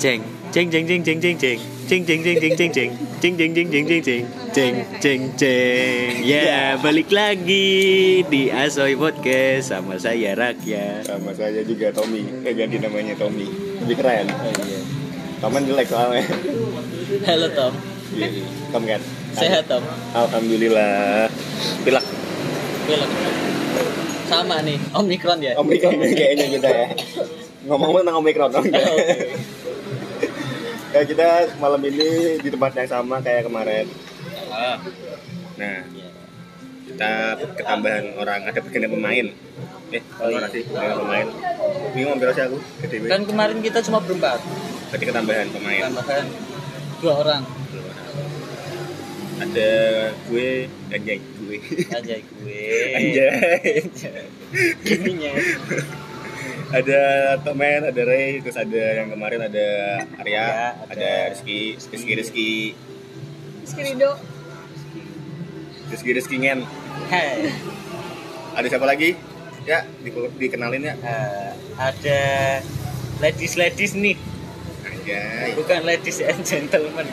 Ceng, ceng ceng ceng ceng ceng ceng. Ceng ceng ceng ceng ceng ceng. Ceng ceng ceng ceng ceng ceng. Ceng ceng ceng. Ya, balik lagi di Asoy Podcast sama saya Rakyat. Sama saya juga Tommy. Eh ganti namanya Tommy. Lebih keren. Toman jelek soalnya. Halo Tom, Iya, Tom kan. sehat Tom? Alhamdulillah. Pilak. Film. Sama nih, Omikron ya. Omikron kayaknya kita ya. Ngomong tentang Omikron. Om. Ya kita malam ini di tempat yang sama kayak kemarin. Ah, Nah, kita ketambahan orang ada pergantian pemain. Eh, Oh, iya. sih pergantian pemain? Bingung ambil sih aku. KTW. kan kemarin kita cuma berempat, Berarti ketambahan pemain. tambahkan dua orang. Ada gue anjay gue. Anjay gue. Anjay. Gininya. ada Tomen, ada Ray, terus ada yang kemarin ada Arya, Ya, ada ada Rizky, Rizky Rizky, Skrido Rizky Rizky Ngen. Hai. Ada siapa lagi? Ya, di, dikenalin ya. Eh, ada ladies ladies nih, Anjay. bukan ladies and gentlemen,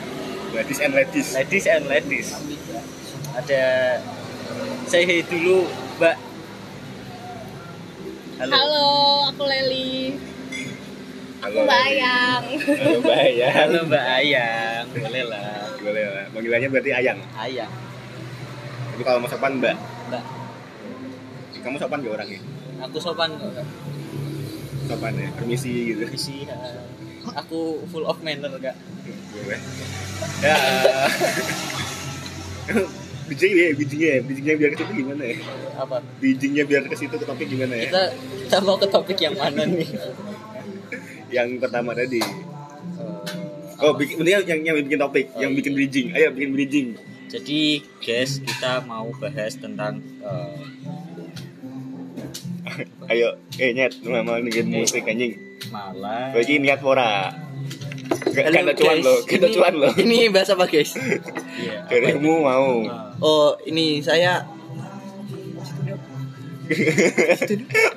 Ladies and ladies. ladies and ladies. Ada saya hey dulu Mbak. Halo. Halo, aku Leli Halo. Mbak Ayang Halo Mbak Ayang. Halo Mbak Ayang, boleh lah. Boleh lah. Panggilannya berarti Ayang. Ayang, Tapi kalau mau sopan Mbak. Mbak. Kamu sopan gak orangnya? Aku sopan kok. Sopan ya. Permisi gitu. Permisi, eh, aku full of manner kak. Boleh. Ya. Bijing ya, bijingnya, bijingnya biar ke situ gimana ya? Apa? Bijingnya biar ke situ ke topik gimana ya? Kita kita mau ke topik yang mana nih? Yang pertama tadi. Eh, Oh, bikin, mending yang, yang bikin topik, Oh, yang iya. bikin bridging. Ayo bikin bridging. Jadi guys, kita mau bahas tentang eh, Ayo, eh nyet, mau bikin Eh. musik anjing. malah Bagi niat pora. Ada cuan lo, kita cuan lo. Ini bahasa apa guys? Iya, Dirimu mau. Eh, Oh ini saya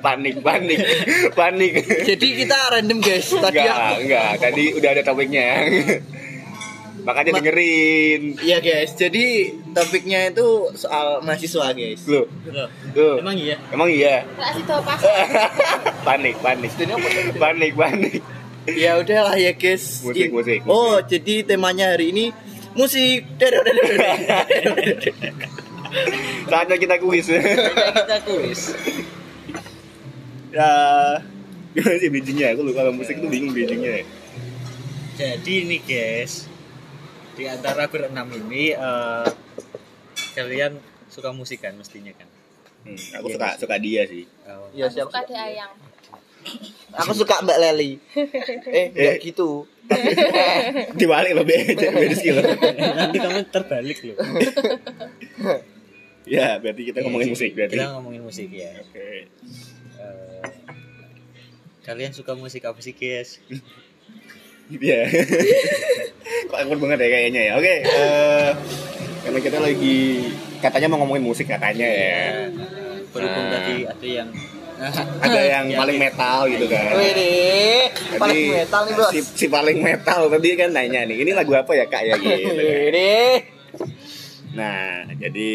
panik, panik, panik. Jadi kita random guys. Tadi enggak, aku enggak. Tadi udah ada topiknya. Makanya Ma- dengerin. Iya guys. Jadi topiknya itu soal mahasiswa guys. Loh, loh, loh. Emang iya? Emang iya. Kasih tau pas panik, panik. Panik, panik. Ya udahlah ya guys. Musik, In- musik, Oh jadi temanya hari ini musik. Saatnya kita kuis. kita kuis. ya, gimana sih bridgingnya? Aku lupa kalau musik itu bingung bridgingnya. Jadi ini guys, di antara berenam ini eh, kalian suka musik kan mestinya kan? Hmm, aku suka suka dia sih. Oh. Ya Suka siap. di Ayang Aku suka Mbak Leli. Eh enggak Eh. gitu. Dibalik lo beda beda skill. Nanti kamu terbalik loh. Ya, berarti kita ngomongin musik berarti. Kita ngomongin musik ya. Oke. Eh, kalian suka musik apa sih guys? Iya. Kok akur banget ya kayaknya ya. Oke, eh karena kita lagi katanya mau ngomongin musik katanya ya. Berhubung Nah. tadi ada yang Ada yang Ya, paling ya. metal gitu kan. Wede, paling metal nih bos. Si, si paling metal tadi kan nanya nih, ini lagu apa ya kak ya gitu. kan. Nah, jadi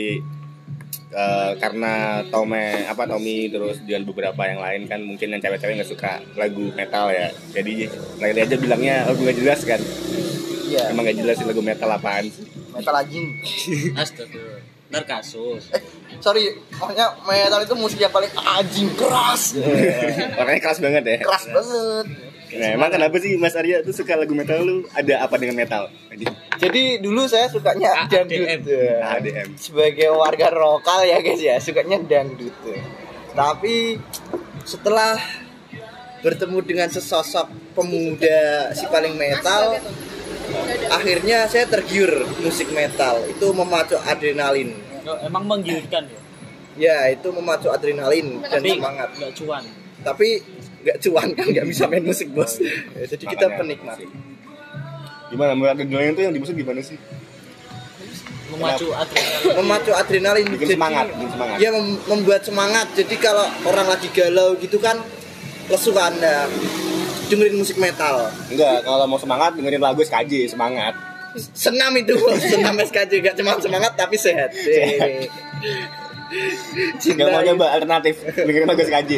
eh, karena Tome apa Tommy terus dengan beberapa yang lain kan mungkin yang cewek-cewek nggak suka lagu metal ya. Jadi Laili aja bilangnya lagu nggak jelas kan. Iya. Emang nggak jelas sih lagu metal apaan sih. Metal anjing. Astagfirullah. Ntar kasus. Eh, sorry, maksudnya metal itu musik yang paling anjing keras. Orangnya keras banget ya. Keras banget. Nah, emang kenapa sih Mas Arya tuh suka lagu metal lu? Ada apa dengan metal? Jadi dulu saya sukanya dangdut. ADM. Ya. ADM. Sebagai warga lokal ya guys ya, sukanya dangdut. Tapi setelah bertemu dengan sesosok pemuda si paling metal, akhirnya saya tergiur musik metal. Itu memacu adrenalin. Oh, emang menggiurkan ya? Ya, itu memacu adrenalin dan Tapi semangat. nggak cuan. Tapi nggak cuan kan nggak bisa main musik bos. Ya, jadi kita Makanya penikmat. musik. Gimana adrenalin itu yang dimaksud gimana sih? Memacu adrenalin. memacu adrenalin Bikin semangat, bikin semangat. ya mem- membuat semangat jadi kalau orang lagi galau gitu kan lesu kan nah, dengerin musik metal. Enggak, kalau mau semangat dengerin lagu SKJ, semangat. Senam itu, senam SKJ gak cuma semangat tapi sehat. Eh. Cinta mau nyoba alternatif dengerin lagu SKJ.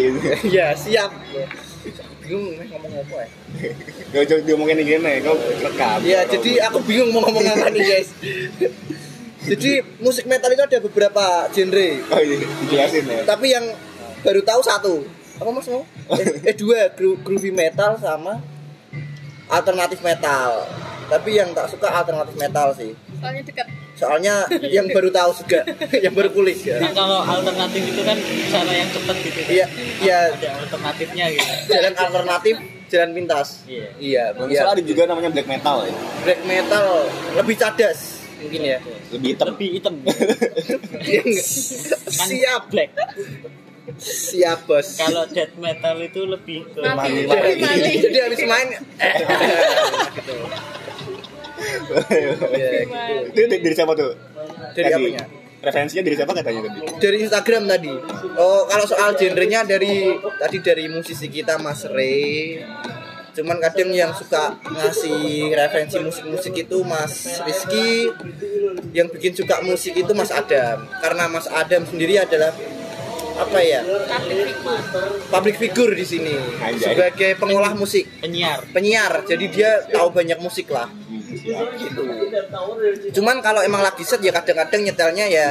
Iya, siap. Bingung nih ngomong apa ya. Gak usah diomongin gini, kau rekam. Ya, jadi aku bingung mau ngomong apa nih, guys. Jadi musik metal itu ada beberapa genre, Oh iya, dijelasin ya. tapi yang baru tahu satu. Apa Mas mau? Eh, eh dua, gro- groovy metal sama alternatif metal. Tapi yang tak suka alternatif metal sih. Soalnya dekat. Soalnya yang baru tahu juga, yang baru kulik ya. Nah, kalau alternatif itu kan cara yang cepat gitu. kan. Iya, iya. Ada alternatifnya gitu. Jalan alternatif, jalan pintas. Iya. Iya, Kalau iya. ada juga namanya black metal ya. Black metal lebih cadas mungkin ya. Lebih hitam. Lebih hitam. Iya? Kan Siap, black. Siap bos. Kalau death metal itu lebih ke Mati. Mati. Mati. Jadi habis main gitu. Iya, gitu. Itu dari, dari siapa tuh? Dari apanya? Referensinya dari siapa katanya tadi? Dari Instagram tadi. Oh, kalau soal genrenya dari tadi dari musisi kita Mas Ray. Cuman kadang yang suka ngasih referensi musik-musik itu Mas Rizky. Yang bikin suka musik itu Mas Adam. Karena Mas Adam sendiri adalah apa ya? Public figure di sini Anjay. sebagai pengolah musik, penyiar. penyiar. Jadi dia tahu banyak musik lah. gitu. Cuman kalau emang lagi set ya kadang-kadang nyetelnya ya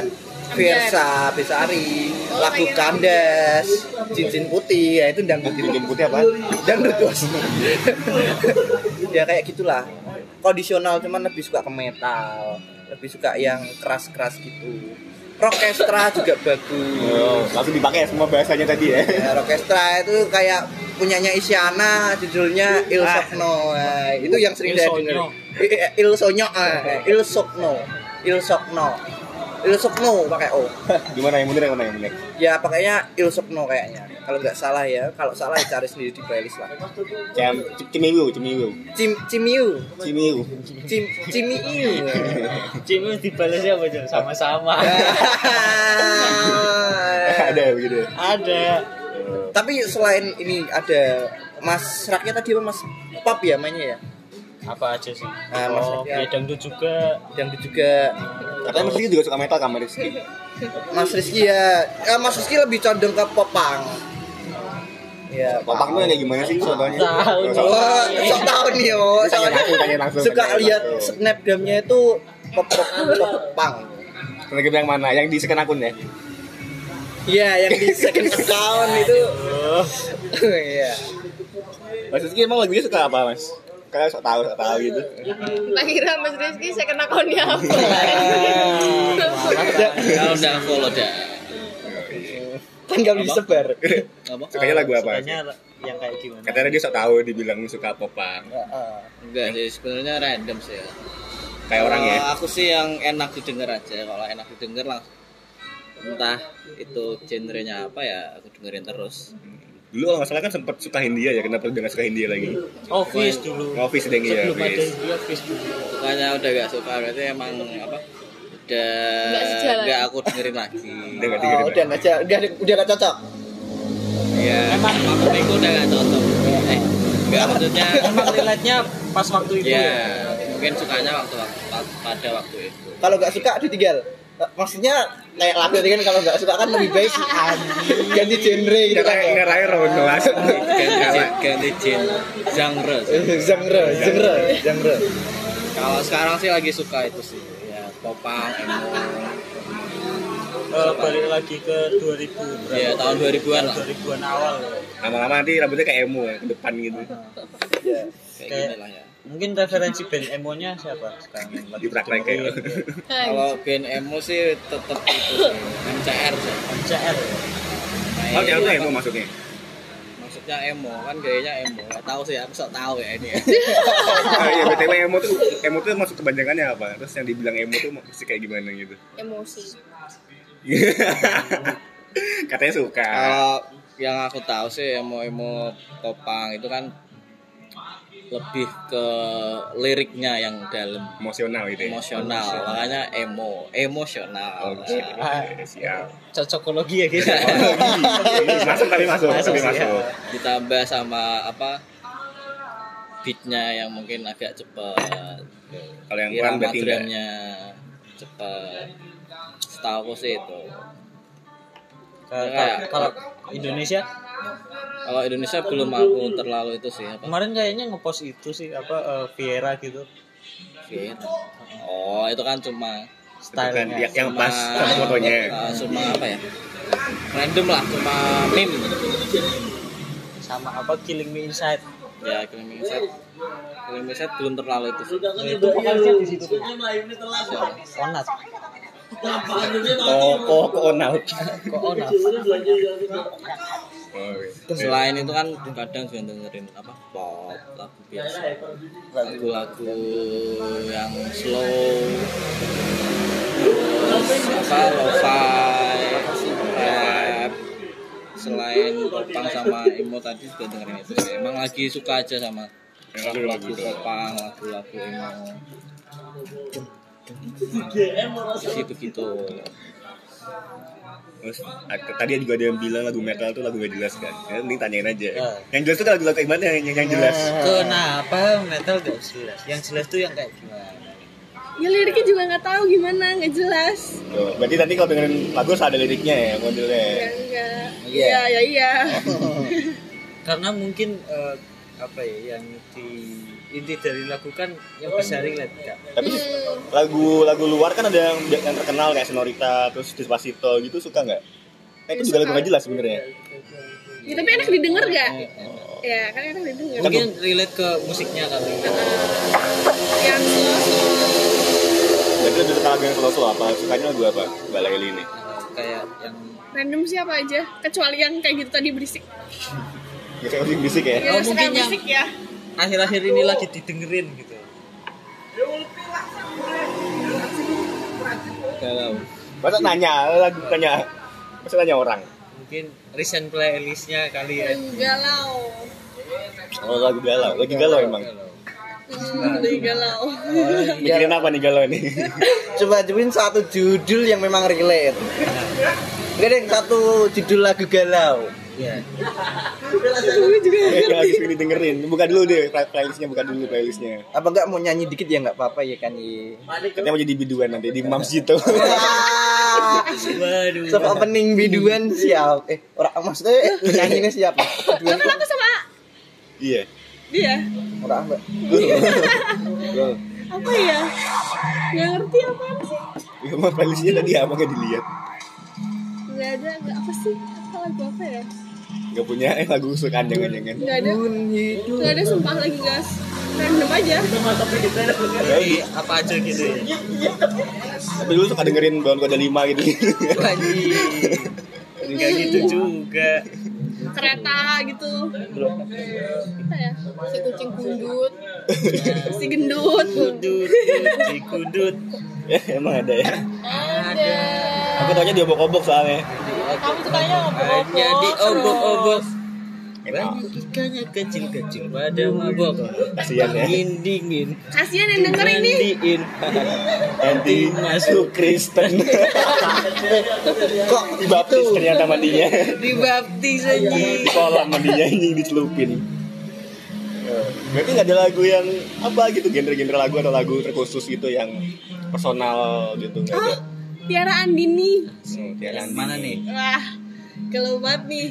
Versa, Besari, Oh, lagu Kandas, Cincin Putih, ya itu dangdut itu. Bikin putih apa? Dangdut bos. ya kayak gitulah. Kondisional cuman lebih suka ke metal, lebih suka yang keras-keras gitu. Rockestra juga bagus. Oh, langsung dipakai semua bahasanya tadi ya. Ya, Rockestra itu kayak punyanya Isyana judulnya Il Sokno Nah, itu yang sering Il saya dengar Il Sonyo ah, Il Sokno Il Sokno Il Sokno pakai O Gimana yang bener yang mana yang bener? ya pakainya Il Sokno kayaknya kalau nggak salah ya kalau salah ya cari sendiri di playlist lah Cem, Cimiwu, Cimiwu. Cim Cimiu Cimiwu. Cim Cimiu Cimi dibalasnya apa Jom? Sama-sama. Ada begitu. Ada. tapi selain ini ada Mas Rakyat tadi apa Mas Pop ya mainnya ya Apa aja sih? Nah, Mas oh, ya dangdut juga. yang juga Katanya Mas Rizky juga suka metal kan Mas Rizky. Mas Rizky ya, eh, Mas Rizky lebih condong ke popang. Ya, Popang tuh yang kayak gimana sih contohnya? Tahu. Oh, Wah, sok tahu nih oh, soalnya langsung. suka lihat snapgramnya itu pop pop popang. Telegram yang mana? Yang di second akun ya? Iya, yang di second account itu. Iya. Mas Rizky emang lagunya suka apa Mas? Kalian sok tahu, sok tahu gitu. Tak kira Mas Rizky saya kena akunnya apa. Kalau udah follow dah. Kan gak bisa disebar. Sukanya lagu apa? Sukanya yang kayak gimana? Katanya dia sok tahu dibilang suka popang. Heeh. Enggak sih, sebenarnya random sih ya. Kayak orang ya. Aku sih yang enak didengar aja. Kalau enak didengar langsung entah itu genrenya apa ya aku dengerin terus. Dulu kalau nggak salah kan sempat suka Hindia ya. Kenapa udah nggak suka Hindia lagi? Office dulu. Office deh ya. Sebelum ada Office. dulu. Sukanya udah gak suka berarti emang apa? Udah Nggak nggak aku dengerin lagi. Udah nggak Oh, dengerin udah nggak udah udah nggak cocok. Iya. Emang maksudnya itu udah gak cocok. Eh, enggak maksudnya Emang relate-nya pas waktu itu ya ya. mungkin sukanya waktu, waktu pada waktu itu. Kalau nggak suka ditinggal. Maksudnya kayak lagu tadi kan kalau nggak suka kan lebih baik ganti genre gitu kan. Ngerai ngerai Rono asli. Ganti ganti genre genre. genre, genre, genre. Kalau sekarang sih lagi suka itu sih. Ya, popang, emo. Eh, balik lagi ke 2000 berapa? Ya, tahun 2000-an lah. 2000-an awal. ya. Lama-lama nanti rambutnya kayak emo ya, ke depan gitu. Ya. Kayak Kayak- gini lah ya. Mungkin referensi band emonya siapa sekarang yang lagi Dipraktek ya. Kalau band emo sih tetap itu sih. MCR sih. MCR ya? Nah, Oh, yang itu emo maksudnya. Maksudnya emo kan gayanya emo. Gak tahu sih aku sok tahu ya ini ya. Ah, iya, BTW emo tuh emo tuh masuk kebanyakannya apa? Terus yang dibilang emo tuh mesti kayak gimana gitu. Emosi. Katanya suka. Kalau yang aku tahu sih emo-emo popang itu kan lebih ke liriknya yang dalam Emosional gitu ya. emosional makanya emo emosional Oke, siap. Cocokologi ya guys. masuk tapi masuk, Masuk tapi ya. masuk. ditambah sama apa beatnya yang mungkin agak cepat Kalau yang kurang berarti cepat setahu sih itu Kalau- Kayak- Kalau Indonesia kalau Indonesia belum aku terlalu itu sih apa kemarin kayaknya ngepost itu sih apa eh, Viera gitu. Viera. oh itu kan cuma Itu kan yang, yang pas fotonya. uh, cuma apa ya random lah cuma meme sama apa Killing Me Inside. ya Killing Me Inside Killing Me Inside belum terlalu itu sih Nah, itu vokalisnya di situ. Onat. Selain itu kan kadang juga dengerin apa? Pop lagu biasa. Lagu-lagu yang slow. Terus apa? Lo-fi rap. Selain popang sama emo tadi juga dengerin itu. Emang lagi suka aja sama lagu-lagu. popang lagu-lagu emo gitu gitu Terus ad- tadi juga ada yang bilang lagu metal tuh lagu gak jelas kan. Ya, mending tanyain aja. Ya. Yang jelas tuh lagu-lagu kayak gimana yang, yang jelas? Kenapa metal gak jelas? Yang jelas tuh yang kayak gimana? Ya liriknya juga nggak tahu gimana, nggak jelas. Tuh, berarti nanti kalau dengerin lagu harus ada liriknya ya modelnya. Ya enggak. Iya. Iya, ya iya. Karena mungkin eh, apa ya yang di inti dari lagu kan yang bisa relate kan. Tapi lagu-lagu luar kan ada yang, yang terkenal kayak Sonorita, terus Despacito gitu suka nggak? Nah, itu juga lagu gak jelas sebenarnya. Ya, tapi enak didengar gak? Ya, kan enak didengar. Mungkin relate ke musiknya kali. Yang slow Jadi lebih suka lagu yang apa? Sukanya lagu apa? Mbak Laili ini. Eh, kayak yang random siapa aja, kecuali yang kayak gitu tadi berisik. Ya kayak musik bisik ya. Ya, Oh, mungkin yang- berisik ya. Akhir-akhir ini lagi didengerin gitu. galau Masa nanya lagu tanya Masa nanya orang? Mungkin recent playlistnya kali ya. Galau. Oh lagu galau, lagi galau emang. Hmm, lagi galau. Mikirin apa nih galau nih? Coba cobain satu judul yang memang relate. Deh, satu judul lagu galau. Iya. yang lagi sini dengerin. Buka dulu deh play- playlistnya, buka dulu playlistnya. Apa enggak mau nyanyi dikit ya enggak apa-apa ya kan Yi. Katanya mau jadi biduan nanti di Mams gitu. Wah, Waduh. Sub opening biduan siap. Eh, orang maksudnya eh, nyanyinya siapa? Biduan aku sama Iya. dia? orang enggak. Apa ya? Gak ngerti apa sih? Ya, playlistnya tadi apa nggak dilihat? Gak ada, gak apa sih? Apa lagu apa ya? Gak punya eh, lagu kesukaan jangan-jangan. Gak ada. Gak ada sumpah lagi gas. Random aja. Jadi apa aja gitu ya. Tapi dulu suka dengerin Bawang Kode 5 gitu. Enggak gitu juga. Kereta gitu. Apa ya? Si kucing gundut. Si gendut. Kudut, si kudut. ya, emang ada ya. Ada. Aku taunya di obok-obok soalnya. Kamu sukanya ngobrol-ngobrol. Jadi obok-obok. Banyak ikannya kecil-kecil pada mabok. Kasihan ya. Dingin dingin. Kasian yang denger ini. Mandiin. Nanti masuk Kristen. Kok Dibaptis ternyata mandinya. Dibaptis Di anjing. kolam mandinya ini dicelupin. Berarti nggak ada lagu yang apa gitu genre-genre lagu atau lagu terkhusus gitu yang personal gitu nggak ada. Oh, Tiara Andini. Hmm, Tiara Andini. Mana nih? Wah, kalau banget nih.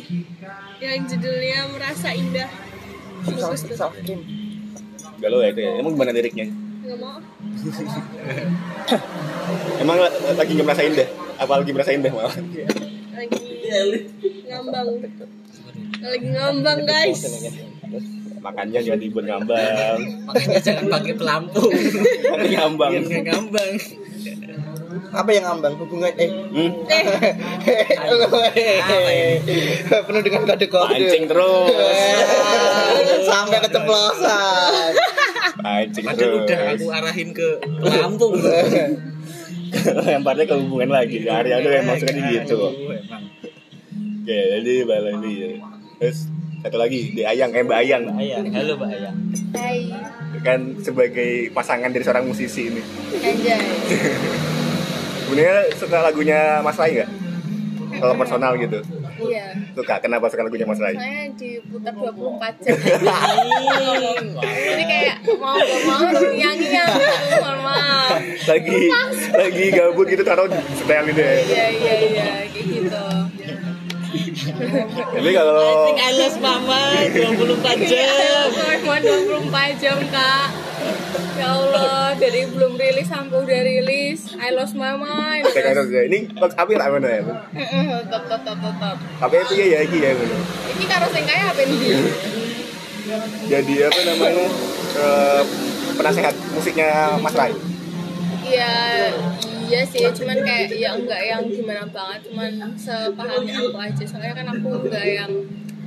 Yang judulnya Merasa Indah. Bagus tuh. Galau ya itu ya. Emang gimana liriknya? Gak mau. Emang la- lagi nggak merasa indah? Apa lagi merasa indah malah? Lagi ngambang. Lagi ngambang guys. Makanya jangan dibuat ngambang. Makanya jangan pakai pelampung. Nanti ngambang. Nggak ngambang. Apa yang ngambang hubungan eh Hmm, penuh dengan kode-kode pancing terus. sampai keceplosan Pancing Padahal udah terus. aku arahin ke pelampung. Lemparnya ke hubungan lagi. Hari ada yang maksudnya gitu. Aduh, emang. Oke, jadi balik ini ya. Terus satu lagi di Ayang, eh Mbak Ayang Ayang, halo Mbak Ayang. Hai. kan sebagai pasangan dari seorang musisi ini. Anjay. Sebenarnya suka lagunya Mas Rai nggak? Kalau personal gitu. Iya. Suka. Kenapa suka lagunya Mas Rai? Saya diputar 24 jam. Jadi kayak mau gak mau harus nyanyi ya. Maaf. Lagi lagi gabut gitu taruh setel gitu ya. Iya iya iya kayak gitu. Tapi kalau Alas mama 24 jam. Cuma 24 jam kak. Ya Allah, dari belum rilis sampai udah rilis. I lost my mind. kayak gitu ya. Ini box api lah mana ya? Tetap tetap tetap. Tapi itu ya ya iki ya. Ini karo sing kaya apa ini? Jadi apa namanya? eh, penasehat musiknya Mas Rai. Iya, iya sih, cuman kayak ya enggak yang gimana banget, cuman sepahamnya aku aja. Soalnya kan aku enggak yang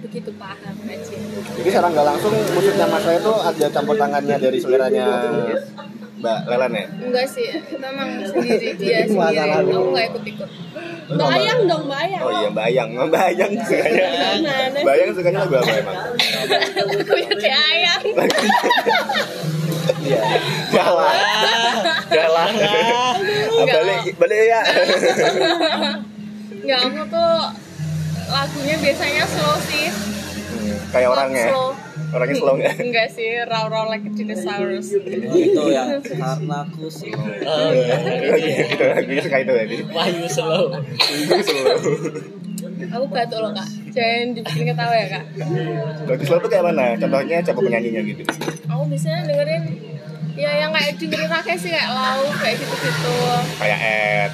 begitu paham aja. Jadi secara nggak langsung musiknya Mas Rai itu ada campur tangannya dari seleranya Mbak Lelan ya. Enggak sih, memang sendiri dia sendiri. Aku enggak ikut-ikut. Bayang dong, bayang. Oh iya Mbak Ayang, Mbak Ayang sukanya. Gimana Mbak Ayang sukanya lagu apa emang? Aku ya kayak ayang. Jalan, jalan. Balik, balik ya. Enggak, aku tuh lagunya biasanya slow sih. Kayak orangnya, Slow. orangnya slow nggak? Enggak sih, raw-raw like a dinosaurus. itu yang karena aku slow Oh iya. Gitu, lagunya suka itu tadi. Wahyu slow. Slow. Aku batuk loh kak, jangan dibikin ketawa ya kak. Lagu slow tuh kayak mana? Contohnya coba penyanyinya gitu. Aku biasanya dengerin ya yang kayak dengerin rakyat sih kayak lau kayak gitu-gitu. Kayak Ed.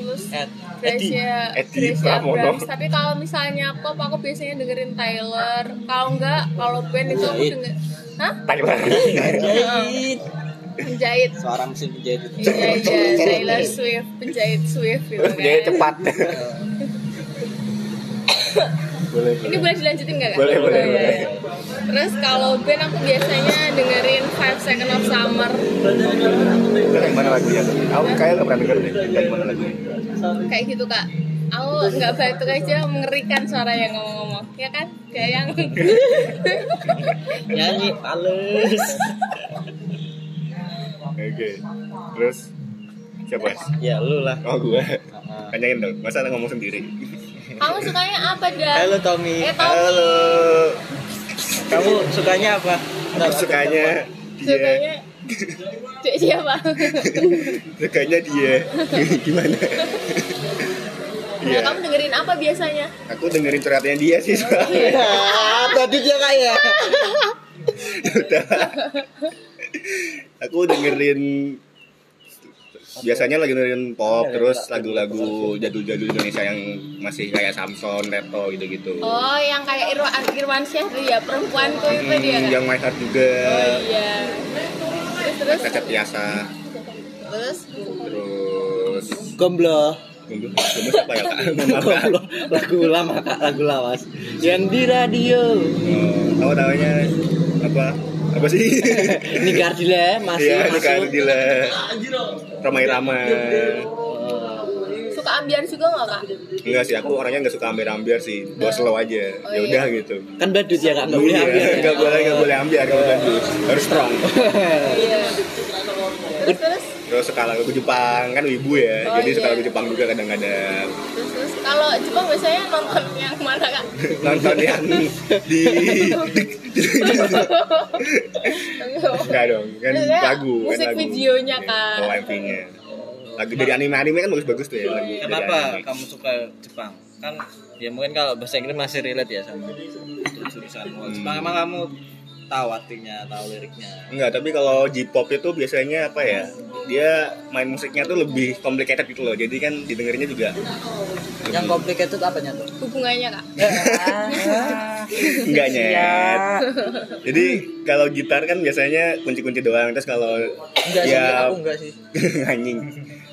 Terus Ed. Gracia, Eddie Gracia Pramono. Abrams. Tapi kalau misalnya pop aku biasanya dengerin Tyler. Kalau enggak, kalau band itu aku Penjahit. denger. Hah? Tyler. Jahit. Penjahit. suara mesin penjahit itu Iya, iya, Taylor Swift, penjahit Swift gitu kan. Dia cepat. boleh, Ini boleh dilanjutin nggak kak? Boleh, boleh, boleh. iya. Terus kalau band aku biasanya dengerin Five Second of Summer. Itu yang mana lagunya? Aku kayak nggak pernah denger deh. Dari mana lagunya? Kayak gitu kak. Aku nggak batuk aja mengerikan suara yang ngomong-ngomong, ya kan? Kayak yang Nyanyi halus. Oke. Terus siapa? Ya lu lah. Oh gue. Tanyain dong. Masa ngomong sendiri? Kamu sukanya apa dah? Halo Tommy. Eh Tommy, Halo. Kamu sukanya apa? Aku sukanya dia. sukanya Dek siapa? Sukanya dia. Gimana? Nah, Iya. kamu dengerin apa biasanya? Aku dengerin curhatnya dia sih soalnya. Ya, tadi dia kayak. Udah. Aku dengerin biasanya lagi dengerin pop terus lagu-lagu jadul-jadul Indonesia yang masih kayak Samson, Reto gitu-gitu. Oh, yang kayak Irwan Irwansyah tuh ya, perempuanku itu Hmm, dia kan? yang My Heart juga. Oh iya. Terus terus Cacat biasa. terus Terus Gomblo. Gembel siapa ya kak? Gomblo. Lagu lama kak, lagu lawas. Yang di radio. Oh, kamu namanya apa? Apa sih? Ini Gardila masih Iya, ini kan masuk. gila. Ramai Rama. suka ambiar juga nggak kak? Enggak sih, aku orangnya nggak suka ambil-ambil sih. Bawa slow aja. Oh, Ya iya. udah gitu. Kan badut ya kak, nggak boleh Iya, ambil. ya? nggak boleh nggak boleh ambil kalau bagus. Harus strong. Iya. Terus terus Terus suka lagu Jepang kan ibu ya, Oh, jadi suka iya. lagu Jepang juga kadang-kadang. terus terus kalau Jepang biasanya nonton yang mana kak? Nonton yang di enggak dong, kan Maksudnya lagu kan musik lagu. videonya, Iya, Kak. Oh, MV-nya. Lagu dari anime-anime kan bagus-bagus tuh ya lagu. dari kenapa anime. kamu suka Jepang kan ya mungkin kalau bahasa Inggris masih relate ya sama jurusan Jepang emang kamu tahu artinya tahu liriknya Enggak, tapi kalau J-pop itu biasanya apa ya? Dia main musiknya tuh lebih complicated gitu loh. Jadi kan didengerinnya juga Yang complicated apanya tuh? Hubungannya kak? enggak nyet. Jadi kalau gitar kan biasanya kunci-kunci doang. Terus kalau Enggak sih, ya aku enggak sih. anjing.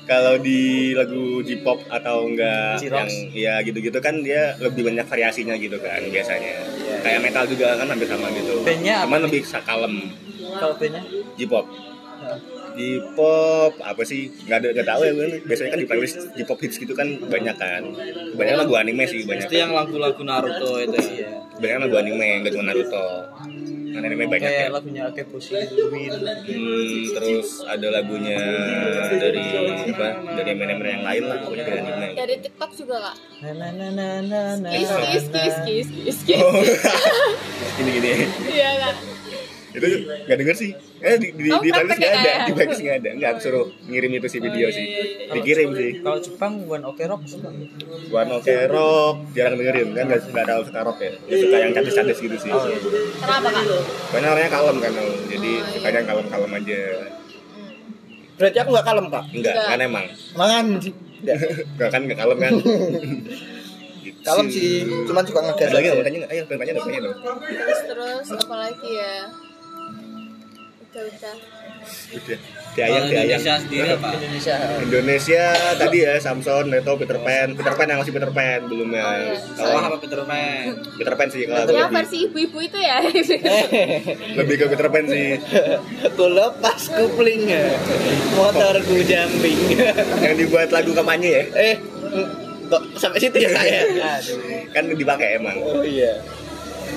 Kalau di lagu J-pop atau enggak yang ya gitu-gitu kan dia lebih banyak variasinya gitu kan biasanya. Kayak metal juga kan hampir sama gitu. Bandnya Cuman lebih sakalem Kalau bandnya? J-pop. J-pop apa sih? Nggak ada nggak tahu ya gue. Biasanya kan di playlist J-pop hits gitu kan banyak kan. Banyak lagu anime sih banyak. itu yang lagu-lagu Naruto itu ya Banyak lagu anime nggak cuma Naruto. anime banyak ya kayak lagunya Akeboshi Win Hmm, terus ada lagunya dari apa dari anime yang lain lah pokoknya dari anime Dari TikTok juga kak. na na na na na na Kis kis kis kis kis kis. oh gini gini Iya kak. Itu nggak denger sih. Eh di di, Oh, di praktek nggak ada. di playlist nggak ada. Nggak suruh ngirim itu si video sih. dikirim sih. Kalau Jepang One Ok Rock suka. One Ok Rock. Jarang dengerin. Kan nggak nggak tahu suka rock ya? Dia suka yang cadis-cadis gitu sih. Kenapa kak? Karena orangnya kalem kan jadi sukanya yang kalem-kalem aja. Berarti aku nggak kalem kak. enggak Enggak. kan emang. Mangan. enggak kan enggak kalem kan. Gitu Kalem sih, cuman suka ngegas ada lagi dong tanya nggak? Ayo tanya dong tanya dong. Terus terus apa lagi ya? Udah udah. udah diayang Kalau diayang Indonesia sendiri apa Indonesia. Indonesia tadi ya Samson, Neto, Peter Pan, Peter Pan yang masih Peter Pan belum ya. Oh, iya. Kalau apa Peter Pan Peter Pan sih kalau aku Yang versi ibu-ibu itu ya. lebih ke Peter Pan sih. Ku lepas kuplingnya, motorku jumping. yang dibuat lagu kampanye ya, eh, kok sampai situ ya kak ya? kan dipakai emang. Oh iya.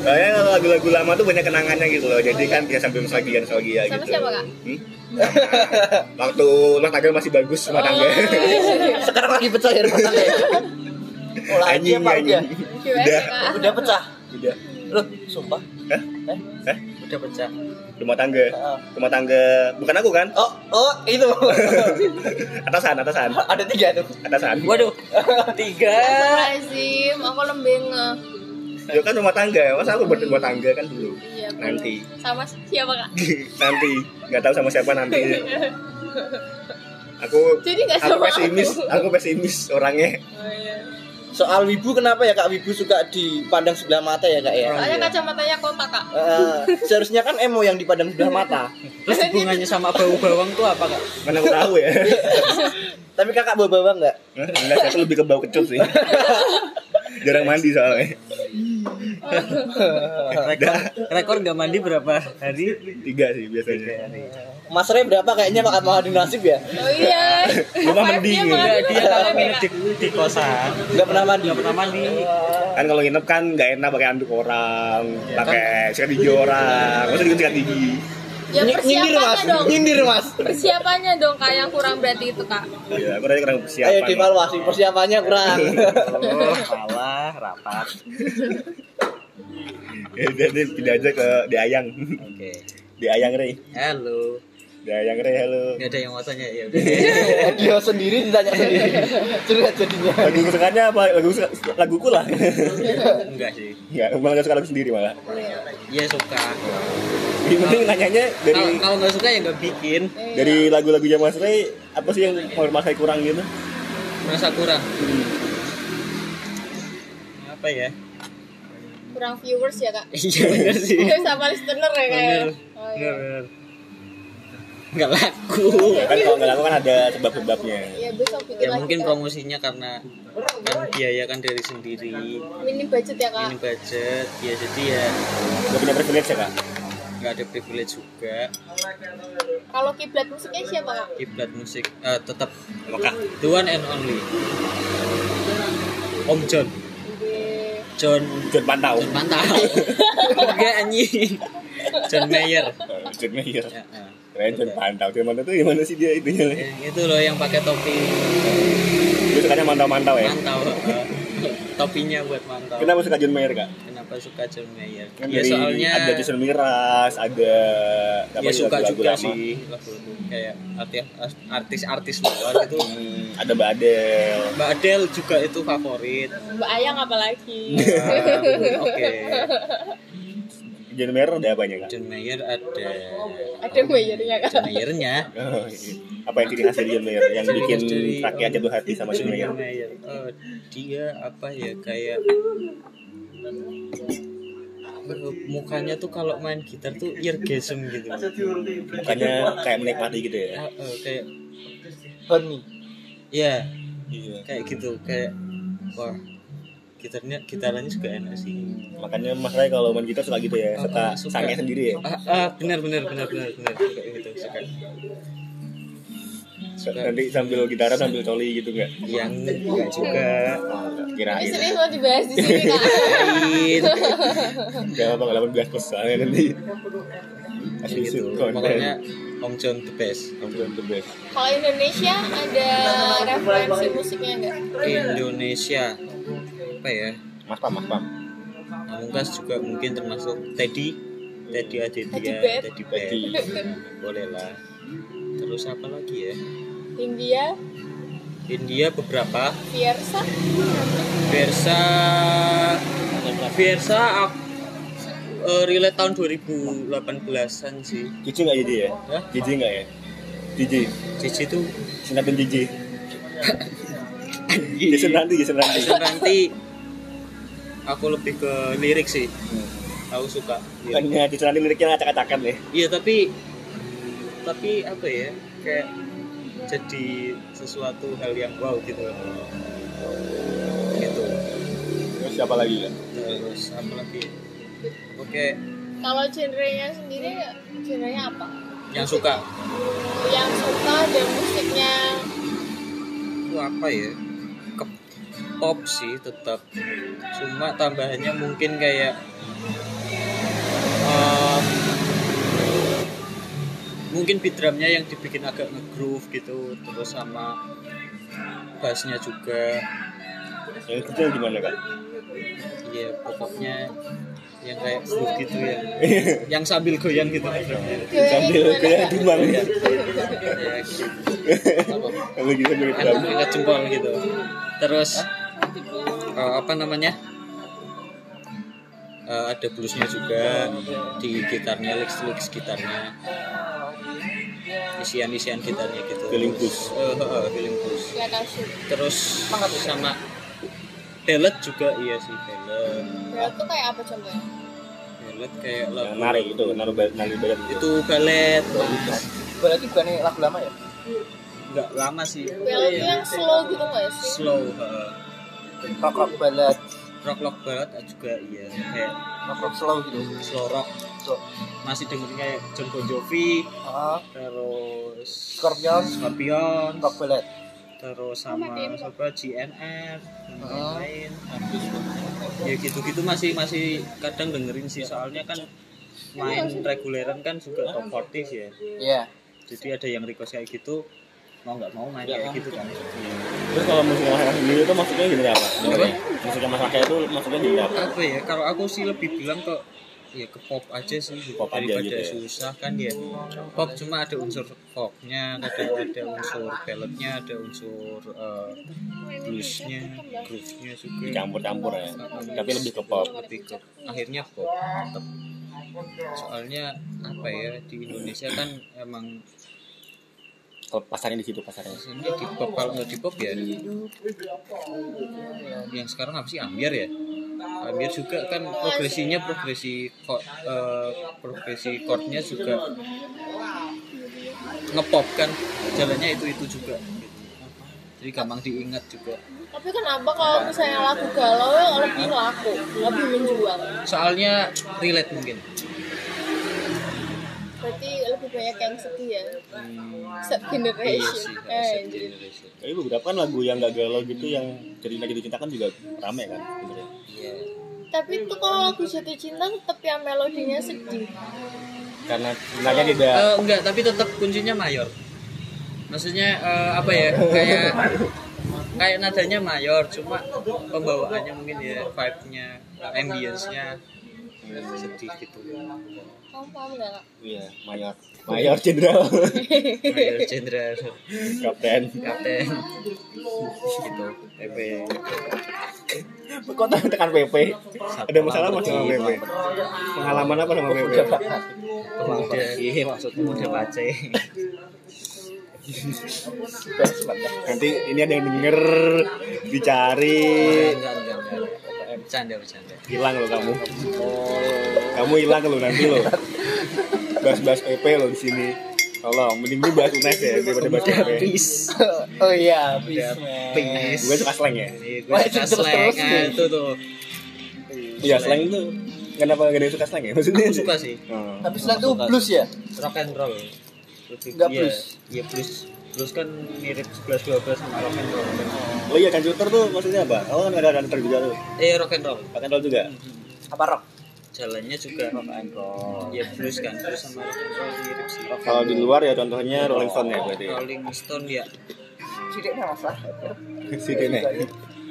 Soalnya lagu-lagu lama tuh banyak kenangannya gitu loh. Jadi kan dia sambil nostalgia nostalgia Sama gitu. siapa, Kak? Hmm? Waktu rumah tangga masih bagus rumah tangga. Sekarang lagi pecah ya rumah tangga ya? Oh Anjing anjing. Udah. Udah pecah? Udah. Loh, sumpah. Hah? Eh? Hah? udah pecah Rumah tangga. Ah. Rumah tangga bukan aku kan? Oh, oh itu. Atasan, atasan. Ada tiga tuh. Atasan. waduh tiga Astagfirullahaladzim, aku lembeng nge. Ya kan rumah tangga, masa aku berumah tangga kan dulu. Iya. Nanti. Sama siapa kak? nanti nggak tahu sama siapa nanti aku Jadi aku sama pesimis aku. aku pesimis orangnya Oh iya. Soal wibu kenapa ya kak? Wibu suka dipandang sebelah mata ya kak ya? Soalnya kacamatanya kotak kak. Eh, seharusnya kan emo yang dipandang sebelah mata. terus hubungannya sama bau bawang tuh apa kak? Mana aku tahu ya. Tapi kakak bawa bawa nggak? enggak aku lebih ke bau kecut sih. Jarang mandi soalnya. Rekor rekor nggak mandi berapa hari? Tiga sih biasanya Mas Ray berapa kayaknya makan makan nasib ya? Oh iya. Rumah mending. Dia kalau nginep di, di kosan Nggak pernah mandi. nggak pernah mandi kan kalau nginep kan nggak enak pakai anduk orang pakai sikat gigi orang masa diganti sikat gigi Ya Ny- nyindir mas, persiapannya dong. nyindir mas. Persiapannya dong kak yang kurang berarti itu kak. ya aku tadi kurang persiapan Ayo devaluasi persiapannya kurang. oh salah rapat ya jadi pindah aja ke diayang oke diayang Rey halo diayang Rey halo nggak ada yang mau tanya ya udah Dia sendiri ditanya sendiri. Curhat jadinya. lagu kesukaannya apa lagu laguku lah enggak sih Enggak, malah gak suka lagu sendiri malah Iya suka Yang penting nanyanya dari kalau kalau nggak suka ya nggak bikin dari lagu-lagunya Mas Ray apa sih yang mau masai kurang gitu? merasa kurang apa ya Kurang viewers ya kak. iya benar sih Sama listener ya kak. ya? benar Oh iya. benar nggak laku Ya kan kalau nggak laku kan ada sebab-sebabnya. Ya bikin ya lagi mungkin Kak. promosinya karena kan biaya kan dari sendiri Minim budget ya kak. ini budget ya jadi ya Gak punya privilege ya kak? nggak ada privilege juga Kalau kiblat musiknya siapa kak? kiblat musik eh, tetap Mekah. the one and only Om John John John Pantau. John Mantau enggak anjing John Mayer John Mayer. ya, eh. Keren John Pantau. John Pantau tuh gimana sih dia itunya? Le? yang itu loh yang pakai topi Dia sukanya mantau-mantau ya. mantau eh. topinya buat mantau Kenapa suka John Mayer kak? kenapa suka John Mayer Kan ya soalnya ada Jason Miraz, ada apa ya suka juga lama. sih kayak arti- artis-artis luar itu Hmm, ada Mbak Adele. Mbak Adele juga itu favorit Mbak Ayang apalagi. Oke John Mayer ada apanya kak? John Mayer ada Ada bayarnya kak. John Mayernya Oh, iya. apa yang ciri khas dari John Mayer yang bikin dari- rakyat jatuh hati sama John Mayer? Oh, dia apa ya kayak mukanya tuh kalau main gitar tuh eargasm gitu Bukannya kayak menikmati gitu ya? Ah, eh, kayak Honey. ya Iya. kayak gitu kayak wah gitarnya gitarannya juga enak sih. Makanya Mas Ray kalau main gitar suka gitu ya, suka Ah, suka. sangnya sendiri ya. ah, ah, benar benar benar benar benar. Gitu suka. Nanti sambil gitaran sambil coli gitu nggak? Yang enggak juga. Ini kirain serius mau dibahas di sini kak. lain nggak apa nggak 18 plus soalnya nanti. Kayak gitu. konten. Pokoknya Om John the best. Konten the best. Kalau Indonesia ada referensi musiknya nggak? Indonesia apa ya? Mas pam mas pam. Pamungkas juga mungkin termasuk Teddy. Teddy Aditya Teddy Bear. Boleh lah. Terus apa lagi ya? India, India beberapa? Fiersa, Versa Versa ak- eh, relate tahun 2018an sih. Cici nggak jadi ya? Hah? Cici nggak ya? Cici. Cici tuh Sinatun Cici. Jason nanti Jason nanti Jason nanti aku lebih ke lirik sih. Aku suka Iya. Jason nanti liriknya acak-acakan ya? Iya tapi tapi apa ya kayak jadi sesuatu hal yang wow gitu. Gitu. Terus siapa lagi ya? Terus apa lagi? Oke. Kalau genrenya sendiri, genrenya apa? yang suka? Yang suka dan musiknya? Itu apa ya pop sih tetap. Cuma tambahannya mungkin kayak em, mungkin beat drumnya yang dibikin agak nge-groove gitu terus sama bassnya juga. Yang kecil gimana kak? Iya pokoknya yang kayak groove gitu ya. Yang sambil goyang gitu. Sambil Kak? tumbang ya. Apa? sambil gitu drum angkat jempol gitu. Terus eh, apa namanya? Eh, ada bluesnya juga. Di gitarnya licks licks gitarnya isian isian gitarnya gitu. Feeling blues. Eh, eh, eh, feeling blues. Terus sama ballad juga iya sih ballad Berat tuh kayak apa contohnya? ballad kayak lagu nari itu nari nari badan itu itu ballet Berarti bukan lagu lama ya? nggak lama sih Ballad tuh yang slow gitu nggak sih? slow eh. Rock rock ballad, rock rock ballad juga iya kayak rock rock slow gitu. slow rock So, masih dengerin kayak John Bon Jovi ah, terus Scorpion, Scorpion rock ballad. Terus sama siapa GNR dan Ah. lain-lain. Ya gitu-gitu masih masih kadang dengerin sih. Soalnya kan main reguleran kan juga top 40 ya. Iya. jadi ada yang request kayak gitu mau nggak mau main kayak gitu kan. Terus kalau musik masyarakat sendiri itu maksudnya gimana apa Apa? musik masyarakat itu maksudnya gimana apa apa ya? Kalau aku sih lebih bilang ke ya ke pop aja sih. Pop aja daripada gitu ya. susah kan ya. Pop cuma ada unsur popnya ada ada unsur balladnya ada unsur eh, bluesnya groove-nya juga. Campur-campur ya? Tapi lebih ke pop. Lebih ke akhirnya pop tetap soalnya apa ya di Indonesia kan emang pasarnya di situ pasarnya. Ini di pop kalau nggak di pop ya. Yang sekarang apa sih? Ambiar ya? Ambiar juga kan progresinya progresi kok progresi chordnya juga ngepop kan? Jalannya itu itu juga. Gitu. jadi gampang diingat juga. Tapi kenapa kalau misalnya lagu galau ya lebih laku, lebih menjual? soalnya relate mungkin lebih banyak yang sedih ya. Set iya generation. sih Eh, set jadi generation tapi beberapa kan lagu yang gak galau gitu yang cerita gitu cinta kan juga rame kan sebenarnya iya tapi tuh kalau lagu jatuh cinta tetap yang melodinya sedih. karena sebenarnya tidak Eh, enggak tapi tetap kuncinya mayor maksudnya eh, apa ya kayak kayak nadanya mayor cuma pembawaannya mungkin ya vibe-nya ambience-nya sedih gitu Kamu paham nggak? Kak? iya mayor mayor jenderal mayor jenderal kapten. Kapten. Gitu PP kok tekan PP ada masalah apa sama PP pengalaman apa sama PP pemuda. Iya maksudnya pemuda pace. Nanti ini ada yang denger dicari. Enggak enggak enggak bercanda bercanda. Hilang lo kamu. Kamu hilang lo nanti lo bahas-bahas PP lo di sini. Tolong mending gue bahas UNES ya daripada bahas PP oh iya, please. Gue suka slang ya? Iya, gue suka slang. nih. ah, itu tuh. Iya slang itu kenapa gak ada yang suka slang ya? Maksudnya? Aku suka sih. Oh. Tapi selain itu blues ya? rock and roll. Lebih Nggak iya, blues? iya blues Blues kan mirip 11 12 sama rock and roll. Oh iya, dan shooter tuh maksudnya apa? Oh kan ada dancer juga tuh. Eh rock and roll. Rock and roll juga. Apa rock? Jalannya juga rock and roll. Ya blues kan, blues sama rock and roll mirip sih. Kalau di luar ya contohnya Rolling Stone ya berarti. Rolling Stone ya. Cideknya masalah. Si Dene.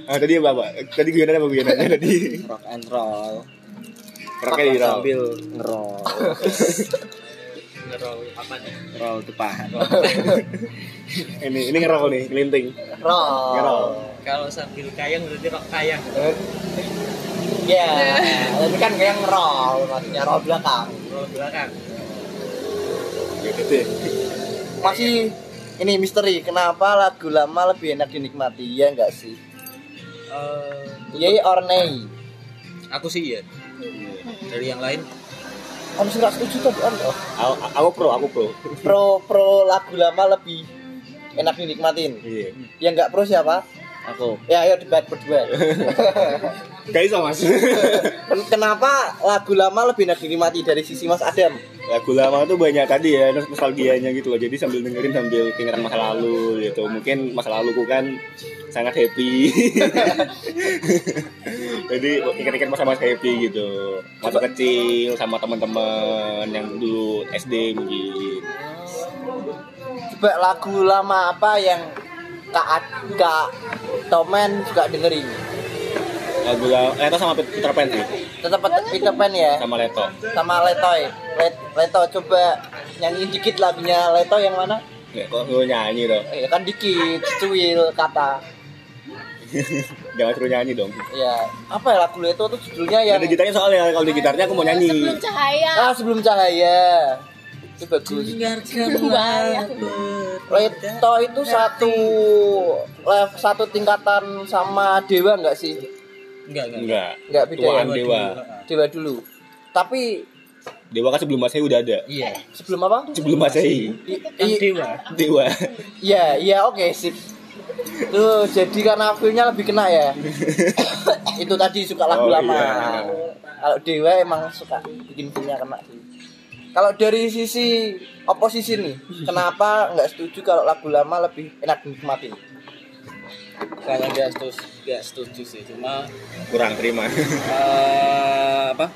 Ah tadi apa, Pak? Tadi gimana apa gimana tadi? rock and roll Rocknya di roll. sambil ngerol Ngerol apa nih? roll depan Ini ini ngerol nih, kelinting. Rock. Ngerol. Kalau sambil kayang berarti rock kayang. Ya, tapi kan kayak ngerol, maksudnya roll belakang. Roll belakang. Gitu deh. Masih ini misteri, kenapa lagu lama lebih enak dinikmati? Ya enggak sih? Eh, Yay or nay? aku sih ya. Dari yang lain Kamu sih nggak setuju tuh, kan? Oh. Aku, aku pro, aku pro. Pro pro lagu lama lebih enak dinikmatin. Iya. Yang nggak pro siapa? aku Ya ayo debat berdua. Gak iso, Mas. Ken- Kenapa lagu lama lebih enak dinikmati dari sisi Mas Adam? Lagu lama tuh banyak tadi ya nostalgianya gitu loh. Jadi sambil dengerin sambil keingetan masa lalu gitu. Mungkin masa laluku kan sangat happy. Jadi ingat-ingat masa-masa happy gitu. Masa kecil sama teman-teman yang dulu SD mungkin. Coba lagu lama apa yang Kak Kak Tomen juga dengerin? Lagu lama, Leto sama Peter Pan sih. Tetap Peter Pan ya? Sama Leto. Sama Letoy. Let- Leto coba nyanyi dikit lagunya Leto yang mana? Nggak, kok gue nyanyi dong. Eh kan dikit, cuil kata. Jangan suruh nyanyi dong. Ya, apa ya lagu Leto tuh judulnya yang Ada gitarnya soalnya kalau di gitarnya aku mau nyanyi. Sebelum cahaya. Ah, sebelum cahaya. Itu bagus. Leto itu satu level satu tingkatan sama Dewa enggak sih? enggak enggak. Enggak. Enggak beda Tuaan ya? Dewa. Dewa dulu. Tapi Dewa kan sebelum Masehi udah ada. Iya. sebelum apa? Sebelum Masehi. I- i- dewa. Dewa. Iya, iya oke sip. Tuh, jadi karena filmnya lebih kena ya. itu tadi suka lagu Oh, lama. iya. Kalau Dewa emang suka bikin filmnya kena sih. Kalau dari sisi oposisi nih, kenapa nggak setuju kalau lagu lama lebih enak dinikmatin? kalau nggak setuju nggak setuju sih cuma Kurang terima. eh, apa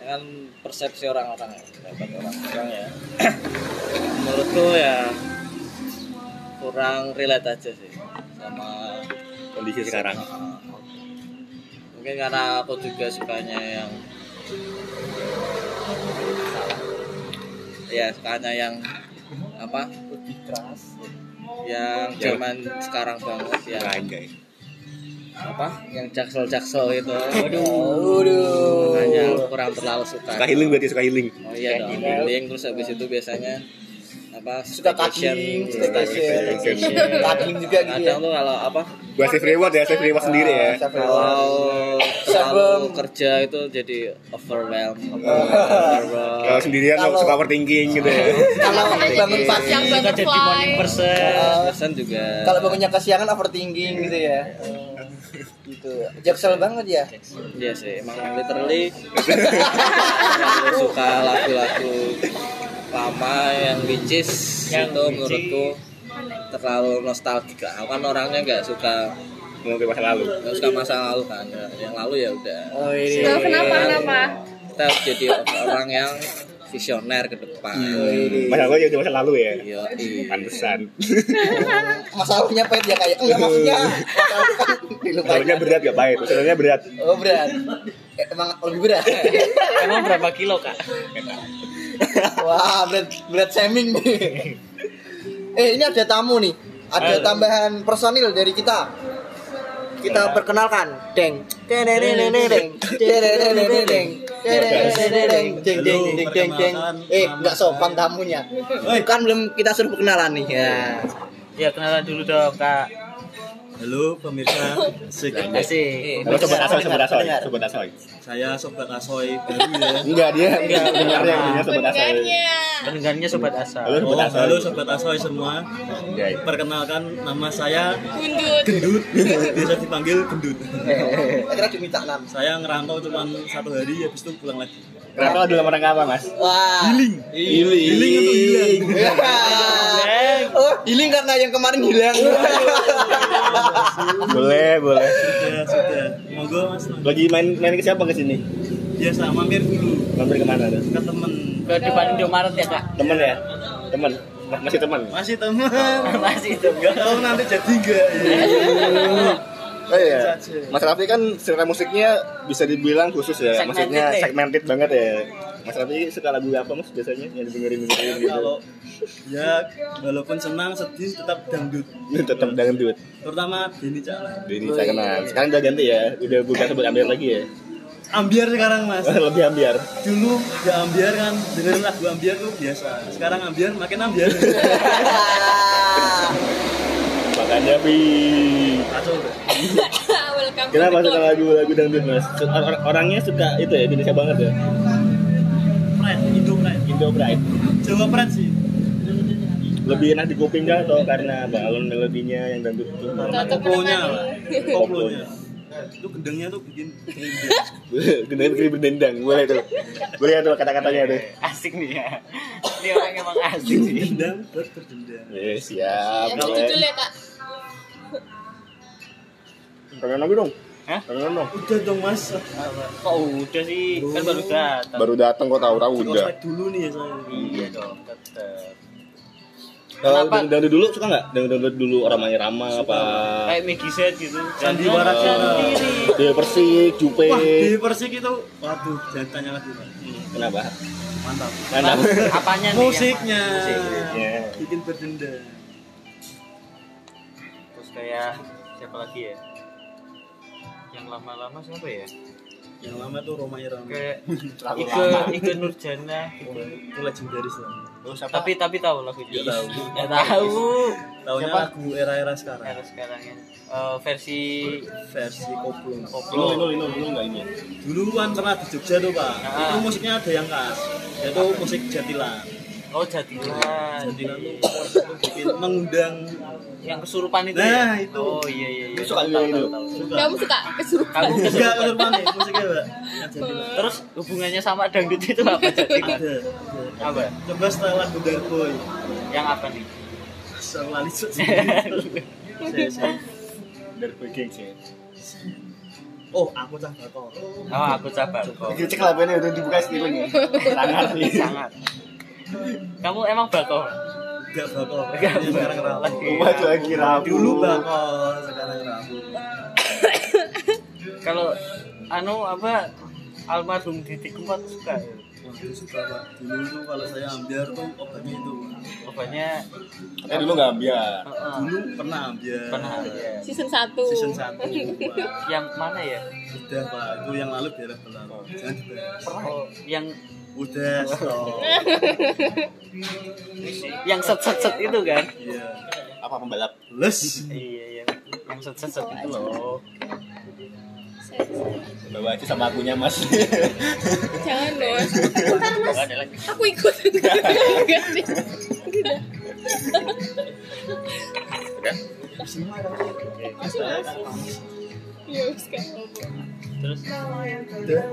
kan persepsi orang-orang ya pendapat orang-orang ya menurutku ya kurang relate aja sih sama Kondisi sekarang. mungkin karena aku juga sukanya yang ya sukanya yang apa Lebih keras. yang Ya. zaman sekarang banget ya apa yang jaksel jaksel itu Waduh. Waduh. aku kurang terlalu suka Suka healing berarti suka healing. oh iya dong healing terus habis itu biasanya apa Suka staycation, cutting, staycation. staycation. Cutting juga gitu ya. kadang tuh kalau apa Buat save reward ya, save reward sendiri ya. Kalau Sebelum- selalu kerja itu jadi overwhelm Kalau sendirian Kalau- suka overthinking gitu ya. Kalau bangun pagi Yang Kita jadi morning butterfly. person. juga kalau bangunnya kesiangan overthinking gitu ya. gitu. Jaksel banget ya. Iya sih, emang literally suka lagu-lagu lama yang which is Yang itu which menurutku terlalu nostalgia. Aku kan orangnya nggak suka ke masa lalu. nggak suka masa lalu kan. Yang lalu ya udah. Oh ini. Loh, kenapa kenapa? Kita harus jadi orang yang visioner ke depan. Masa lalu ya masa lalu ya. Iya, iya. Pantesan. Masalahnya pahit ya kayak enggak maksudnya. dilupain. Masalahnya berat gak baik, masalahnya berat. Oh berat. Eh, Emang lebih berat. Emang berapa kilo kak? Wah, berat berat shaming nih. Eh, ini ada tamu nih. Ada Halo. tambahan personil dari kita. Kita perkenalkan, Deng. Deng deng deng deng deng. Deng deng deng deng deng. Deng deng deng deng deng. Deng deng deng deng deng. Eh, enggak sopan tamunya. Kan belum kita suruh perkenalan nih. Ya. Ya kenalan dulu dong kak. Halo pemirsa, Asik. Asik. Halo sobat asoy, sobat asoy, Dengar. Asoy. saya Sobat Asoy baru ya. Enggak dia, enggak dengarnya dengarnya sobat asoy. Pendengarnya. Sobat asal. Halo sobat asoy. halo Sobat Asoy semua. Perkenalkan nama saya Gundut. Gendut, biasa dipanggil Gendut. Akhirnya diminta enam. Saya ngerantau cuma satu hari, habis itu pulang lagi. Kenapa ada lamaran apa, Mas? Wah. Healing. Healing. Healing untuk hilang. Oh, Healing karena yang kemarin hilang. boleh boleh Sudah, sudah. Monggo Mas. lagi main main ke siapa ke sini Biasa mampir dulu mampir ke mana tuh ke temen. Ke depan Indomaret ya, Kak? temen ya temen Ma- masih teman Masih teman. Masih. Enggak tahu nanti jadi enggak. Oh iya. Mas Raffi kan selera musiknya bisa dibilang khusus ya, Segmented maksudnya deh. segmented banget ya. Mas Raffi suka lagu apa mas biasanya yang dengerin dengerin gitu? Kalau ya walaupun senang sedih tetap dangdut. Tetap dangdut. Terutama Denny Cakra. Denny saya kenal. Sekarang udah ganti ya, udah bukan sebut ambiar lagi ya. Ambiar sekarang Mas. Lebih ambiar. Dulu ya ambiar kan dengerin lagu ambiar tuh biasa. Sekarang ambiar makin ambiar. Makanya. Welcome Kenapa suka lagu-lagu dangdut mas? Or- orangnya suka itu ya Indonesia banget ya. Pride, Indo Pride. Indo Pride. Jawa Pride sih. Lebih enak di kuping kan atau karena balon melodinya yang dangdut itu? Karena koplonya lah. Koplonya. Itu gendengnya tuh bikin Gendeng kiri berdendang, boleh tuh. Boleh tuh kata-katanya tuh. Asik nih ya. Ini orang emang asik sih. dendang buat berdendang. Ya, siap. Yang boleh. judul ya kak Pengen lagi dong. Hah? Udah dong Mas. Kok udah sih? Kan baru datang. Baru datang kok tahu-tahu udah. Dulu nih ya saya. Iya dong, tetep. Kalau Kenapa? dangdut dulu suka nggak? Dangdut dulu orang Rama apa? Kayak Maggie Set gitu. Sandiwara Cina. sendiri. Dia Persik, Jupe. Wah, di Persik itu waduh, jangan tanya lagi, Pak. Kenapa? Mantap. Mantap. Apanya nih? Musiknya. Musiknya. Bikin berdendang. Terus kayak siapa lagi ya? Yang lama-lama siapa ya? Yang lama tuh Roma Irama. Kayak Lagu Ike. Ike Nurjana. Itu legendaris lah. Oh, siapa? Tapi tapi tahu lagunya. Nggak tahu. Nggak tahu. Tahunya lagu era-era sekarang. Era sekarang ya. Eh, versi Versi koplo. Koplo. Lino, Lino, Lino nggak ini. Dulu kan pernah di Jogja tuh, Pak. Ah. Itu musiknya ada yang khas. Yaitu musik Jatilan. Oh jadilah. Jatilan tuh bikin mengundang Yang kesurupan itu Nah, ya? itu. Oh iya iya iya. Itu suka Tahu, tahu, itu. tahu. suka. kamu suka kesurupan Kamu Enggak kesurupan. kesurupan nih musiknya, Jatilan. Terus hubungannya sama dangdut itu apa jadi? Apa? Coba setelah lagu Darboy. Yang apa nih? Sih. Saya sih. Oh, aku cah bakor. Oh aku sabar kok. Kita cek lagunya udah dibuka skillnya. Sangat sih. Sangat. Kamu emang bakal? Bakor. Enggak Ini sekarang rabu. lagi. Buat lagi rabu. Dulu bakor, sekarang rabu. Kalau anu apa almarhum Didi Kempot suka ya? Waduh suka pak. Dulu tuh kalau saya ambiar tuh obatnya itu. obatnya Eh dulu nggak ambiar. uh, Dulu pernah ambiar. pernah ya. season 1 Season satu. Yang mana ya Udah pak, itu yang lalu biar berlalu. Jangan dibahas. oh, yang Udah stop. yang set set set itu kan? Iya. Apa pembalap? Les. iya yang yang set set set itu loh Bawa aja sama akunya mas. jangan dong ntar mas. ada lagi. Aku ikut. Enggak sih. Udah. masih masih ya Kak. terus udah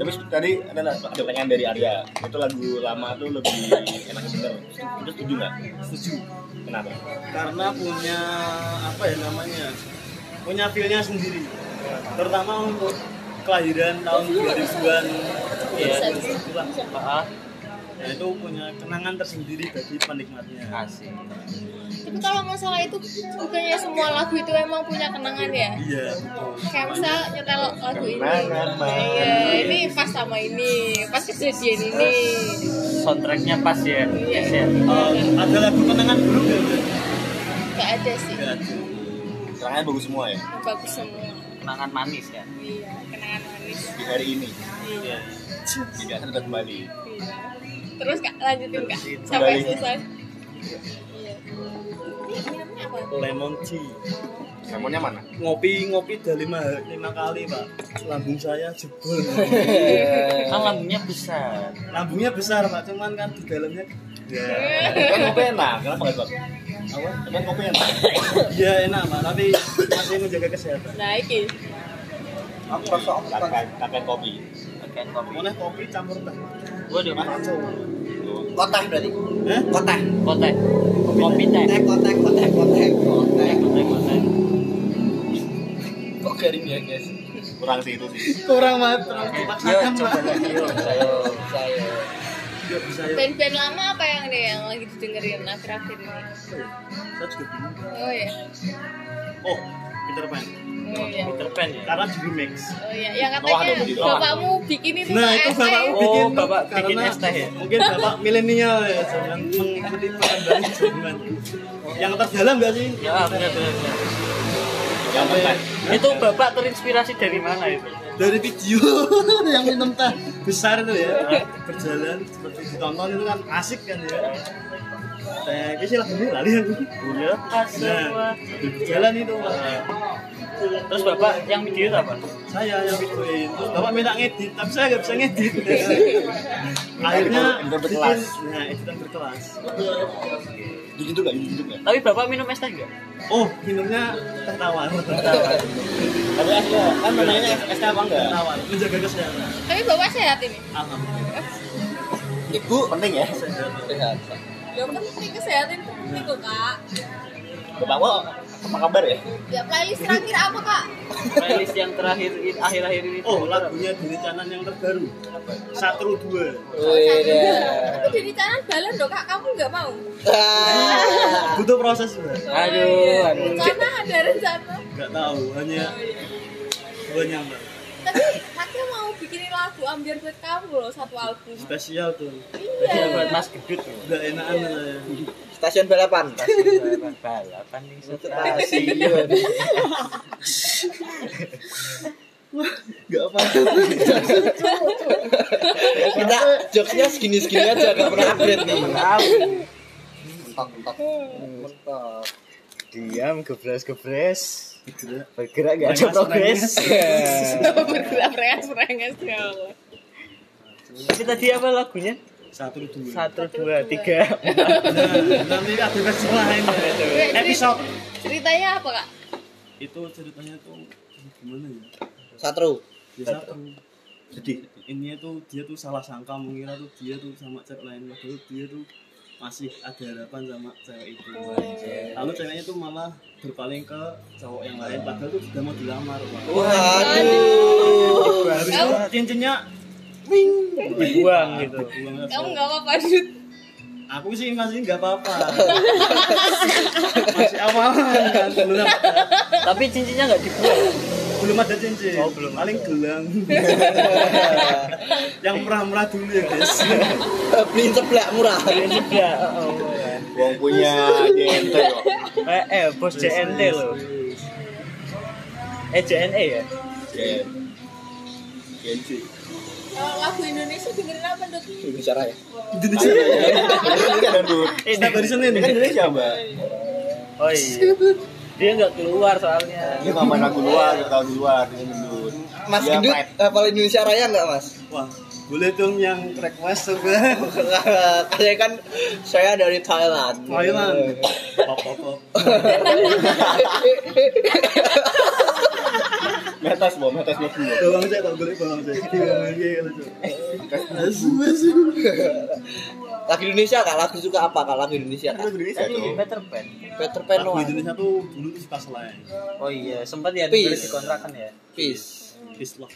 Terus tadi ada ada pertanyaan dari Arya. Itu lagu lama tuh lebih enak bener. Itu setuju nggak? Setuju. Kenapa? Karena punya apa ya namanya? Punya feel-nya sendiri. Terutama untuk kelahiran tahun 2000-an. Iya. Ya, itulah. Ah Nah, itu punya kenangan tersendiri bagi penikmatnya. asik tapi kalau masalah itu bukannya semua lagu itu emang punya kenangan ya Iya, betul. kayak misal nyetel lagu ini Kenangan, Mas. iya ini pas sama ini pas kejadian ini soundtracknya pas ya Iya. yes, ya Eh, ada lagu kenangan dulu nggak? Bro? gak ada sih ada. Serangannya bagus semua ya bagus semua kenangan manis ya iya kenangan manis di hari ini. iya Tidak akan sudah kembali. iya terus kak lanjutin kak sampai selesai iya ini namanya apa Lemon tea. Lemonnya mana? Ngopi-ngopi udah lima, lima kali, Pak. Lambung saya jebol. kan lambungnya besar Lambungnya besar, Pak. Cuman kan di dalamnya ya. Kan kopi enak. Kenapa nggak bang? Apa? Kan kopi enak. Iya enak, Pak. Tapi masih menjaga kesehatan. nah ini Aku rasa aku kopi. Pakai kopi Boleh kopi campur teh. Waduh Kacau. koteh berarti. Hah? Koteh. kotek Kopi teh. Kotek, kotek, kotek, kotek, kotek. Kotek, kotek. Kok garing ya guys? kurang sih itu sih kurang banget Yo, dipaksakan coba lagi yo. Saya, saya. Ya Band-band lama apa yang deh yang lagi didengerin akhir-akhir ini? saya juga bingung Oh ya. oh Peter Pan Oh iya. Peter Pan ya. karena di remix Oh iya, yang katanya ada begitu. bapakmu bikin itu nah itu bapakmu Oh, bikin bapak karena bikin es teh ya? mungkin bapak milenial ya yang mengikuti perkembangan zaman yang terdalam gak sih Ya, benar benar. benar. yang penting Itu bapak terinspirasi dari mana itu? dari video yang minum teh besar itu ya berjalan seperti ditonton itu kan asik kan ya teh ini sih lagu lali aku. Ya, nah berjalan itu. Terus bapak yang video itu apa? saya yang videoin. Terus bapak minta ngedit tapi saya nggak bisa ngedit. Akhirnya Editor berkelas. nah editan berkelas. Gitu gak gitu gak Tapi bapak minum es teh enggak? oh minumnya teh tawar. Tapi asli kan namanya es apa enggak? Teh tawar menjaga kesehatan. Tapi bapak sehat ini. alhamdulillah. Ibu penting ya? Sehat. Ya penting kesehatan itu penting kok kak. bapak apa kabar ya Ya playlist terakhir apa kak? Playlist yang terakhir ini- akhir-akhir ini. oh lagunya Dini Canan yang terbaru Satru dua Wih, Tapi jadi canan balon dong kak, kamu nggak mau? butuh proses Mbak. Aduh, aduh. Rencana ada rencana. nggak tahu hanya gue nyamper Tapi kakek mau bikinin lagu ambiar buat kamu loh satu album. spesial tuh Ya, buat Iya. Mas Gedut. ya. udah enakan saya Stasiun balapan. Balapan balapan nih Stasiun. nggak apa Kita jokesnya segini-segini aja, gak pernah upgrade nih. mentok mentok Mentok. Diam, gebres-gebres. Bergerak gak ada progres. Bergerak rengas-rengas ya Allah. Tapi tadi apa lagunya? satu dua Satu, dua, tiga. nah nanti ada versi lain ya. Episode Ceritanya apa kak? itu ceritanya tuh gimana ya Satru. satu jadi ini tuh dia tuh salah sangka mengira tuh dia tuh sama cewek lain padahal dia tuh masih ada harapan sama cewek itu lalu ceweknya tuh malah berpaling ke cowok yang lain padahal tuh sudah mau dilamar. Waduh. cincinnya Dibuang gitu. dibuang aja. Kamu nggak apa-apa Dut? aku sih masih nggak apa-apa masih awalan kan Tapi cincinnya nggak dibuang. Belum ada cincin. Oh, belum paling gelang. Yang murah-murah dulu ya guys. Beli sebelah murah. Ya, Wong punya JNT kok. Eh, eh, bos JNT loh. Eh, JNE ya? JN JNT Kalau lagu Indonesia dengerin apa Dut? Ya. Indonesia ini kan ada setiap hari Senin ini kan Indonesia mbak. Oh iya. Dia nggak keluar soalnya. ini nggak main lagu luar kita tahu di luar ini gendut Mas Dia Gendut, hafal Indonesia Raya nggak mas? wah boleh dong yang request juga Saya kan saya dari Thailand. Thailand pop pop pop metas bom metas bom bawang saya tak boleh bawang saya bawang kalau tuh asu asu Lagu Indonesia kak, lagu suka apa kak lagu Indonesia kak? Lagu Indonesia tuh Peter Pan. Peter Pan lagu. Indonesia tuh dulu tuh suka selain Oh iya, sempat ya di kontrakan ya. Peace. And love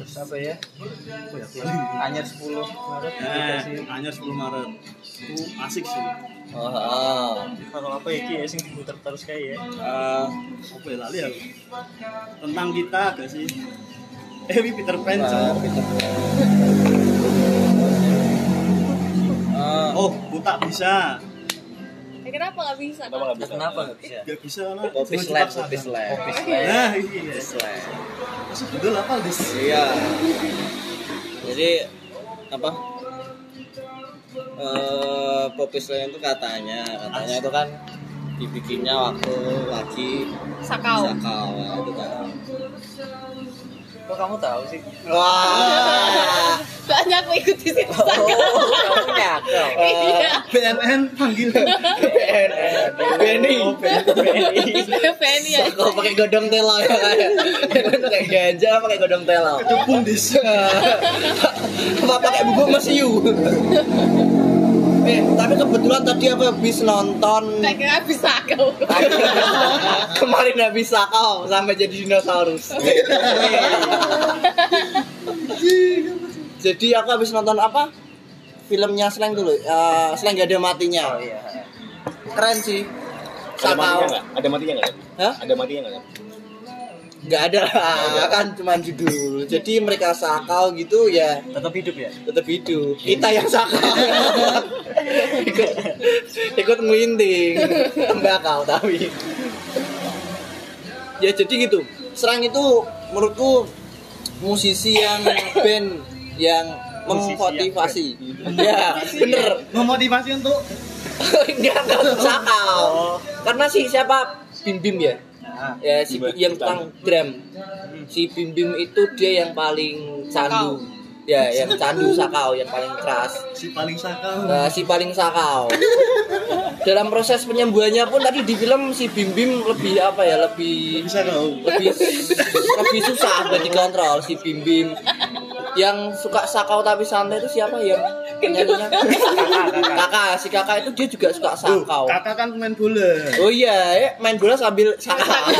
Terus apa ya? ya Anyar 10 Maret eh hanya 10 Maret itu asik sih Oh, oh. Kalau apa ya Ki ya sing diputar terus kayak ya. Eh, apa ya lali aku tentang kita gak sih eh ini Peter Pan Wah, Cok. Peter Pan. Ah, oh buta bisa Ya, kenapa nggak bisa? kenapa nggak bisa Kenapa nggak bisa? gak bisa Kopi kopi slam. nah iya masih betul apa dis Iya. Jadi apa? Eh Poppy Slam itu katanya, katanya itu kan dibikinnya waktu lagi Sakau. sakau ya, itu kan. Kok kamu tahu sih? Wah. Soalnya aku ikut di situ. Kamu nyakal. Iya. BNN panggil Benny. oh BNN Fanny ya. Kau pakai godong tela ya kayak. Pakai ganja pakai godong tela. Kepung dis Apa pakai bubuk mesiu? Eh, tapi kebetulan tadi aku habis nonton Kayak kira bisa kau. kemarin habis sakau sampai jadi dinosaurus. jadi aku habis nonton apa? Filmnya Slang dulu. Eh, Slang gak ada matinya. Keren sih. Ada matinya Sakau. nggak? Ada matinya nggak? Hah? Ada matinya nggak? Nggak ada lah, kan cuma judul. Jadi mereka sakau gitu ya tetap hidup ya tetap hidup. Kita yang sakau. ikut, ikut ngelinting tembakau tapi. Ya jadi gitu. Serang itu menurutku musisi yang band yang memotivasi. Ya, bener. memotivasi untuk Enggak, enggak untuk sakau. Karena si siapa? Bim Bim ya? Ya si Bim- yang tukang drum. Si Bim Bim itu dia yang paling candu. Ya, yang candu sakau, yang paling keras. si paling sakau Nah, si paling sakau. Dalam proses penyembuhannya pun tadi di film si Bim Bim lebih apa ya? Lebih bisa kau lebih lebih susah buat dikontrol si Bim Bim. Yang suka sakau tapi santai itu siapa yang penyanyinya? Kakak, si kakak itu dia juga suka sakau. kakak kan pemain bola Oh iya, ya, main bola sambil sakau.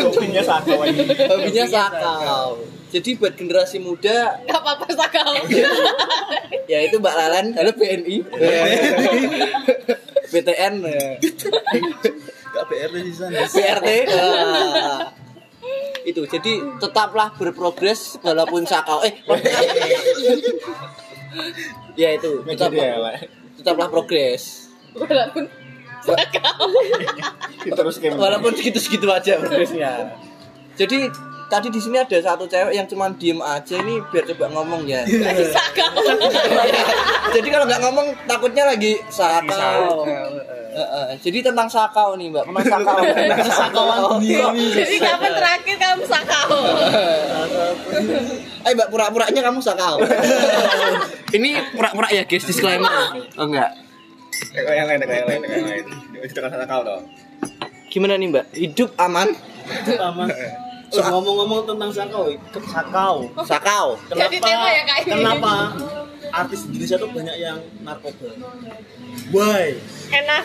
Hobinya sakau. Hobinya sakau. Jadi buat generasi muda Gak apa-apa sakau. ya itu Mbak Lalan, halo BNI. BTN ya. gak BRT di sana PRT ah. Itu. Jadi tetaplah berprogres walaupun sakau eh ya itu. Nggak tetap, Pak. tetaplah progres. Walaupun sakau. Walaupun segitu-segitu aja progresnya. Jadi tadi di sini ada satu cewek yang cuman diem aja ini biar coba ngomong ya. Sakau. jadi kalau nggak ngomong takutnya lagi sakau Heeh, jadi tentang sakau nih mbak. Tentang sakau sakauan dunia Jadi kapan terakhir kamu sakau? Ayo mbak pura-puranya kamu sakau ini pura-pura ya guys disclaimer. Oh enggak. Kayak yang lain, kayak yang lain, kayak yang lain. Itu kan sakau toh. gimana nih mbak? Hidup aman? Sama so, ngomong-ngomong tentang sakau sakau. Sakau. Jadi tema ya, Kak, kenapa artis Indonesia tuh banyak yang narkoba? Why Enak.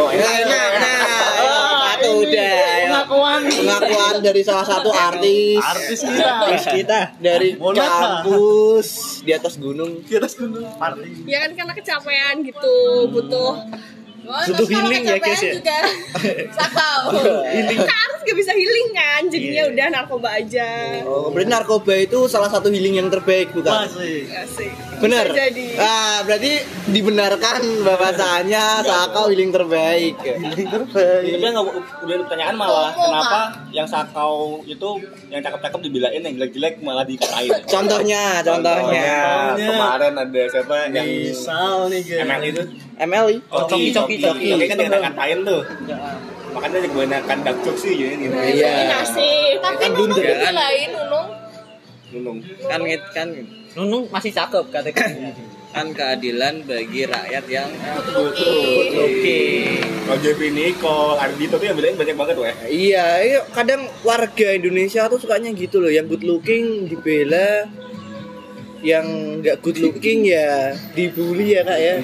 Oh, nah, nah, nah, satu udah pengakuan. Pengakuan dari salah satu artis. Artis kita. Kita dari Monata. kampus di atas gunung. Di atas gunung. Party Ya kan karena kecapean gitu, butuh Oh, healing ya, guys, ya? juga sakau. Healing. Harus gak bisa healing kan, jadinya udah narkoba aja. oh berarti narkoba itu salah satu healing yang terbaik bukan masih Asik. bener Bisa jadi. ah berarti dibenarkan bahwasanya sakau healing terbaik Tapi nggak udah pertanyaan malah Oh, kenapa yang sakau itu yang cakep-cakep dibilain yang jelek-jelek malah dikatain. contohnya contohnya Contohnya. kemarin ada siapa yang misal nih guys ML itu MLI Oh, Coki, coki, coki. Coki kan yang ngatain tuh. Makanya dia kebanyakan dark jokes sih ya gitu. Iya. Nasib. Tapi Kan Nunung blunder. itu lain, Nunung. Nunung. kan kan Nunung masih cakep katanya. kan keadilan bagi rakyat yang Oke. Kalau Jeffrey Nicole, Ardito tuh yang bilangin banyak banget weh. Iya, iya, kadang warga Indonesia tuh sukanya gitu loh, yang good looking dibela, yang nggak good looking ya dibully ya kak ya.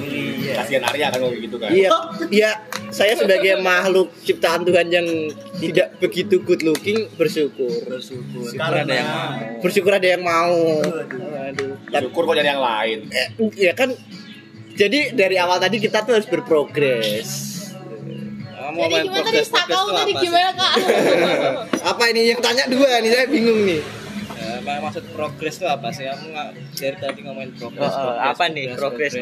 Kasihan Arya kan kayak gitu kan. Iya, iya. Saya sebagai makhluk ciptaan Tuhan yang tidak begitu good looking bersyukur. bersyukur Syukur ada yang mau. Bersyukur ada yang mau. Aduh. Syukur kok dari yang lain. Eh, ya kan. Jadi dari awal tadi kita tuh harus berprogres. Kamu Jadi main gimana tadi sakau tadi gimana kak? Apa ini yang tanya dua nih? Saya bingung nih. Apa maksud progres itu apa sih? Kamu nggak dari tadi ngomongin progres. Oh, oh, progres, apa nih progres?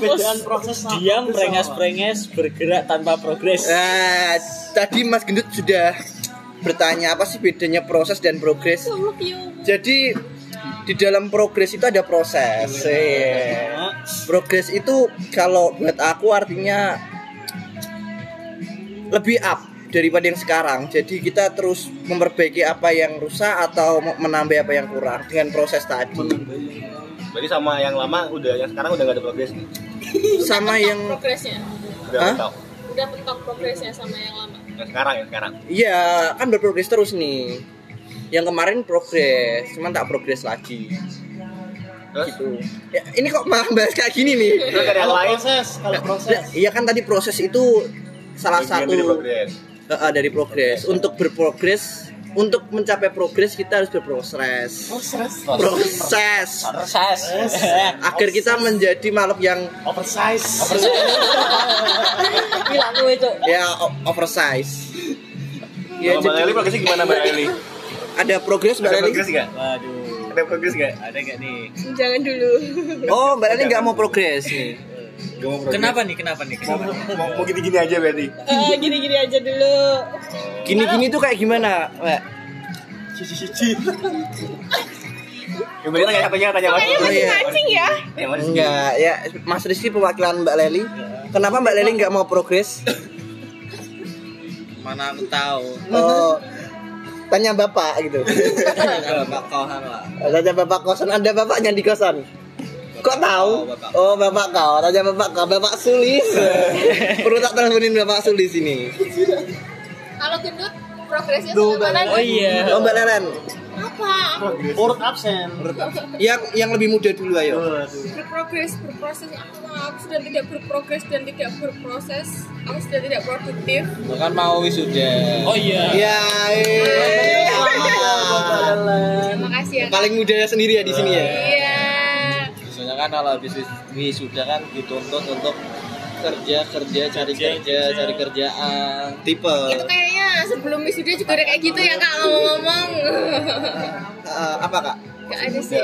perbedaan proses Diam prengas-prenges bergerak tanpa progres. Nah, tadi Mas Gendut sudah bertanya apa sih bedanya proses dan progres. You. Jadi di dalam progres itu ada proses. Iya. Progres itu kalau buat aku artinya lebih up daripada yang sekarang. Jadi kita terus memperbaiki apa yang rusak atau menambah apa yang kurang dengan proses tadi. Berarti sama yang lama udah yang sekarang udah gak ada progres nih. Sama yang progresnya. Udah Hah? mentok. Udah mentok progresnya sama yang lama. Yang sekarang yang sekarang. iya kan berprogres terus nih. Yang kemarin progres, cuman tak progres lagi. gitu. Ya, ini kok malah bahas kayak gini nih? Kalau proses, kalau proses. Iya kan tadi proses itu salah Bagian satu dari progres. Eh, eh, dari progres. Untuk berprogres, untuk mencapai progres kita harus berproses. Proses. Proses. Agar kita menjadi makhluk yang Oversize. Gila lu itu. ya oversize. Ya, Mbak jadi Leli progresnya gimana Mbak Leli? ada progres Mbak Ada Leli? progres nggak? Waduh. Ada progres nggak? Ada gak nih? Jangan dulu. Oh, Mbak Leli nggak mau progres nih. Kenapa nih? Kenapa nih? Kenapa? Mau, mau gini-gini aja berarti. Eh, gini-gini aja dulu. Gini-gini tuh kayak gimana, Mbak? Yang berarti tanya tanya tanya Mas. Kayaknya masih iya. mancing ya. Sih? Enggak, ya Mas Rizky perwakilan Mbak Leli. Kenapa Mbak Leli nggak mau progres? Mana aku tahu. Oh, tanya bapak gitu. Kalau Pak Kohan lah. Tanya bapak kosan, ada bapaknya di kosan. Kok tahu? bapak. Oh, bapak kau. Tanya bapak kau, bapak Sulis. Perlu tak teleponin bapak Sulis ini. Kalau gendut progresnya bagaimana? Oh iya. Oh, Mbak Lelen. Apa? Urut absen. Yang yang lebih muda dulu ayo. Berprogres, berproses apa? Aku sudah tidak berprogres dan tidak berproses. Aku sudah tidak produktif. Bahkan mau wisuda. Oh iya. Ya, eh. Terima kasih ya. Paling mudanya sendiri ya di sini ya. Iya. Kan kalau habis wis- wisuda kan dituntut untuk kerja kerja cari kerja cari kerjaan Tipe. Itu kayaknya sebelum wisuda juga udah kayak gitu ya kak ngomong-ngomong. Eh, apa kak? Gak ada sih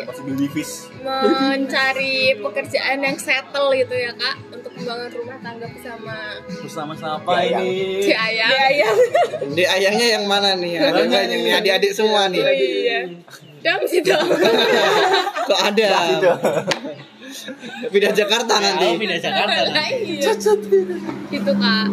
mencari pekerjaan yang settle gitu ya kak untuk membangun rumah tangga bersama Bersama siapa ini? si ayah. Si ayah. Di ayahnya yang mana nih? Ada banyak nih, adik-adik semua nih. Oh iya. Dam dong. Kok ada? Pindah Jakarta Oh, nanti. pindah Jakarta. Lah iya. Gitu kak.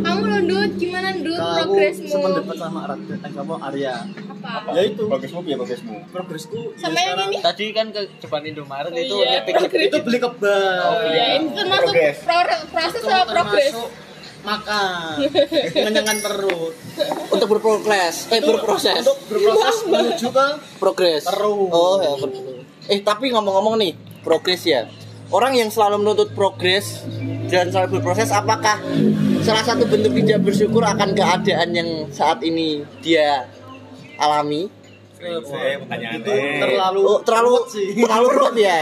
Kamu loh Dut, gimana Dut aku progresmu? sependapat sama Arya, eh, kamu Arya. Apa? Ya itu. Progresmu ya progresmu. Progresku. ya Sama yang sekarang- ini? Tadi kan ke depan Indomaret itu Iya, nyetik Itu beli kebab. Ya, ini termasuk Progres. pro- proses atau progres? Termasuk makan, mengenyangkan perut. Untuk berprogres, eh berproses. Untuk berproses menuju ke Progres. Terus. Oh ya. Eh tapi ngomong-ngomong nih, progres ya. Orang yang selalu menuntut progres dan selalu berproses, apakah salah satu bentuk tidak bersyukur akan keadaan yang saat ini dia alami? Pertanyaan itu terlalu Oh, terlalu terlalu ruwet ya.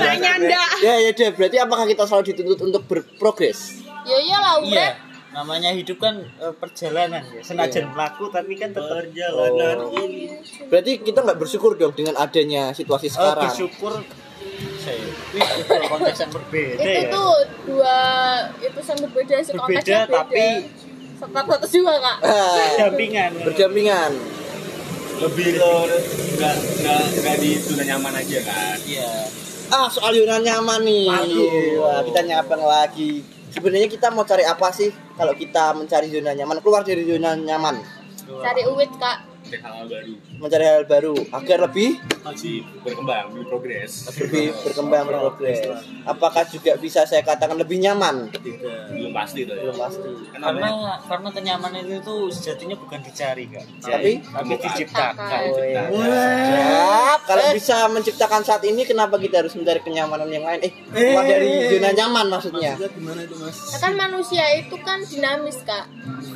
Nanya ndak? Ya ya deh, berarti apakah kita selalu dituntut untuk berprogres? Ya iyalah, Iya. Uret. Namanya hidup kan eh, perjalanan ya. Senajan pelaku tapi kan tetap perjalanan Oh. ini. Berarti kita nggak bersyukur dong dengan adanya situasi Eh, sekarang. bersyukur saya itu konteks yang berbeda Itu ya. tuh dua itu yang berbeda sih Berbeda, tapi- Satu satu juga kak. Ah, Dampingan. berdampingan. lebih ke nggak nggak nggak di zona nyaman aja kan. Iya. Ah, soal zona nyaman nih. Wah, kita nyabang lagi. Sebenarnya kita mau cari apa sih kalau kita mencari zona nyaman? Keluar dari zona nyaman, Cari uwit kak. Cek hal baru. mencari hal baru agar lebih Masih berkembang, lebih progres. lebih berkembang berprogres. Apakah juga bisa saya katakan lebih nyaman? Belum pasti tuh. ya. Belum pasti. Namanya Karena karena kenyamanan itu sejatinya bukan dicari kan. Tapi Tapi diciptakan. Ya, kalau bisa menciptakan saat ini kenapa kita harus mencari kenyamanan yang lain? Eh, keluar dari zona nyaman maksudnya. Maksudnya gimana itu mas? Kan manusia itu kan dinamis kak.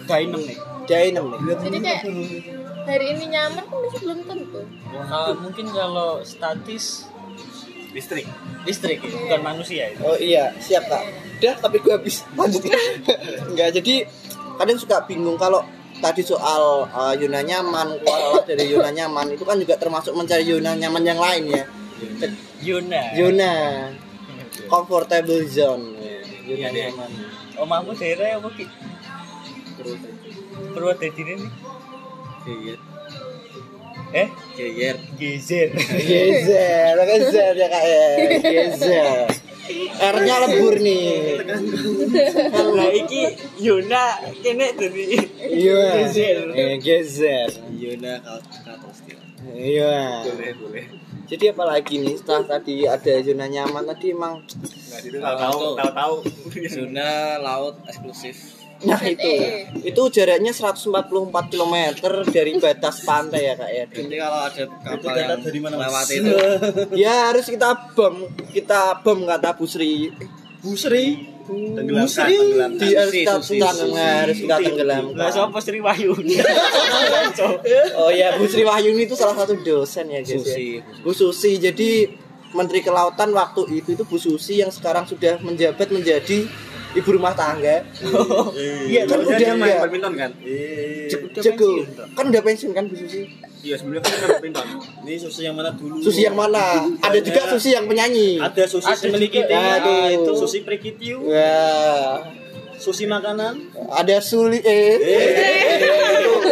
Dainem nih. Jainem nih. Jadi kayak hari ini nyaman kan besok belum tentu. Kalau mungkin kalau statis listrik. listrik ya, bukan manusia itu. Oh iya, siap kak. Udah, tapi gue habis lanjut. Enggak, jadi kadang suka bingung kalau tadi soal uh, zona nyaman, keluar dari zona nyaman itu kan juga termasuk mencari zona nyaman yang lain ya. Yuna. Zona comfortable zone. Zona Iya, iya. nyaman. Omahmu daerah apa ki? Purwodadi ini. Geyer Eh, geyer gezer. Gezer, gezer ya kak ya. Gezer. R-nya lebur nih. Lah iki Yuna kene dari Iya. Gezer. Eh, Gezer. Yuna kata steel Iya. Boleh, boleh. Jadi apa lagi nih setelah tadi ada zona nyaman tadi emang Nggak itu tahu tahu tahu tahu. zona laut eksklusif Nah itu, itu jaraknya 144 km dari batas pantai ya kak ya. Jadi kalau ada kapal yang dari mana, lewat itu Ya harus kita bom, kita bom kata Bu Sri. Bu Sri, Bu Tenggelamkan, Sri tenggelamkan. di harus kita Susi, tenggelam, harus kita Lah tenggelamkan. siapa Sri Wahyuni? Oh ya Bu Sri Wahyuni itu salah satu dosen ya guys. Susi. Ya. Bu Susi. Jadi Menteri Kelautan waktu itu itu Bu Susi yang sekarang sudah menjabat menjadi ibu rumah tangga. Iya kan udah Dia main badminton kan? Eh, Jago. Kan udah pensiun kan Bu Susi? Iya sebelumnya kan main badminton. ini susu yang mana dulu? Susi yang mana? Ada juga Susi yang penyanyi. Ada susi Ada memiliki juga. Aduh. itu susi prekitiu, Wah, susi makanan. ada Suli eh.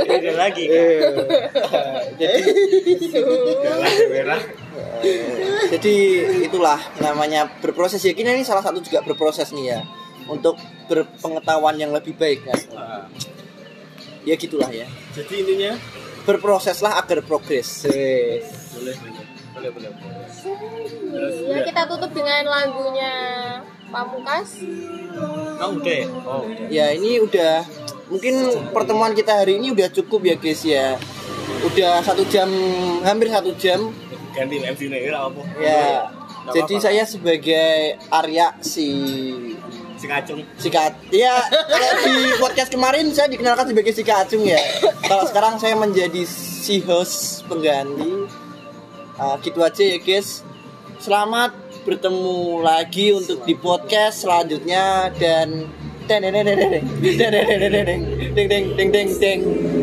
Beda lagi kan. Eh. Jadi Merah. jadi itulah namanya berproses ya. Kita ini salah satu juga berproses nih ya untuk berpengetahuan yang lebih baik kan. Ya gitulah ya. Jadi intinya Berproseslah agar progres. Eh. boleh boleh. ya kita tutup dengan lagunya Pamungkas Oh udah ya? Oh udah. Ya ini udah mungkin pertemuan kita hari ini udah cukup ya guys ya. Udah satu jam hampir satu jam Ganti MC nih apa? ya. Jadi saya sebagai Arya si Si kacung. sikat ya kalau di podcast kemarin saya dikenalkan sebagai si kacung ya. Kalau sekarang saya menjadi si host pengganti. Ah, gitu aja ya guys. Selamat bertemu lagi untuk di podcast selanjutnya dan deng deng deng deng deng deng deng deng deng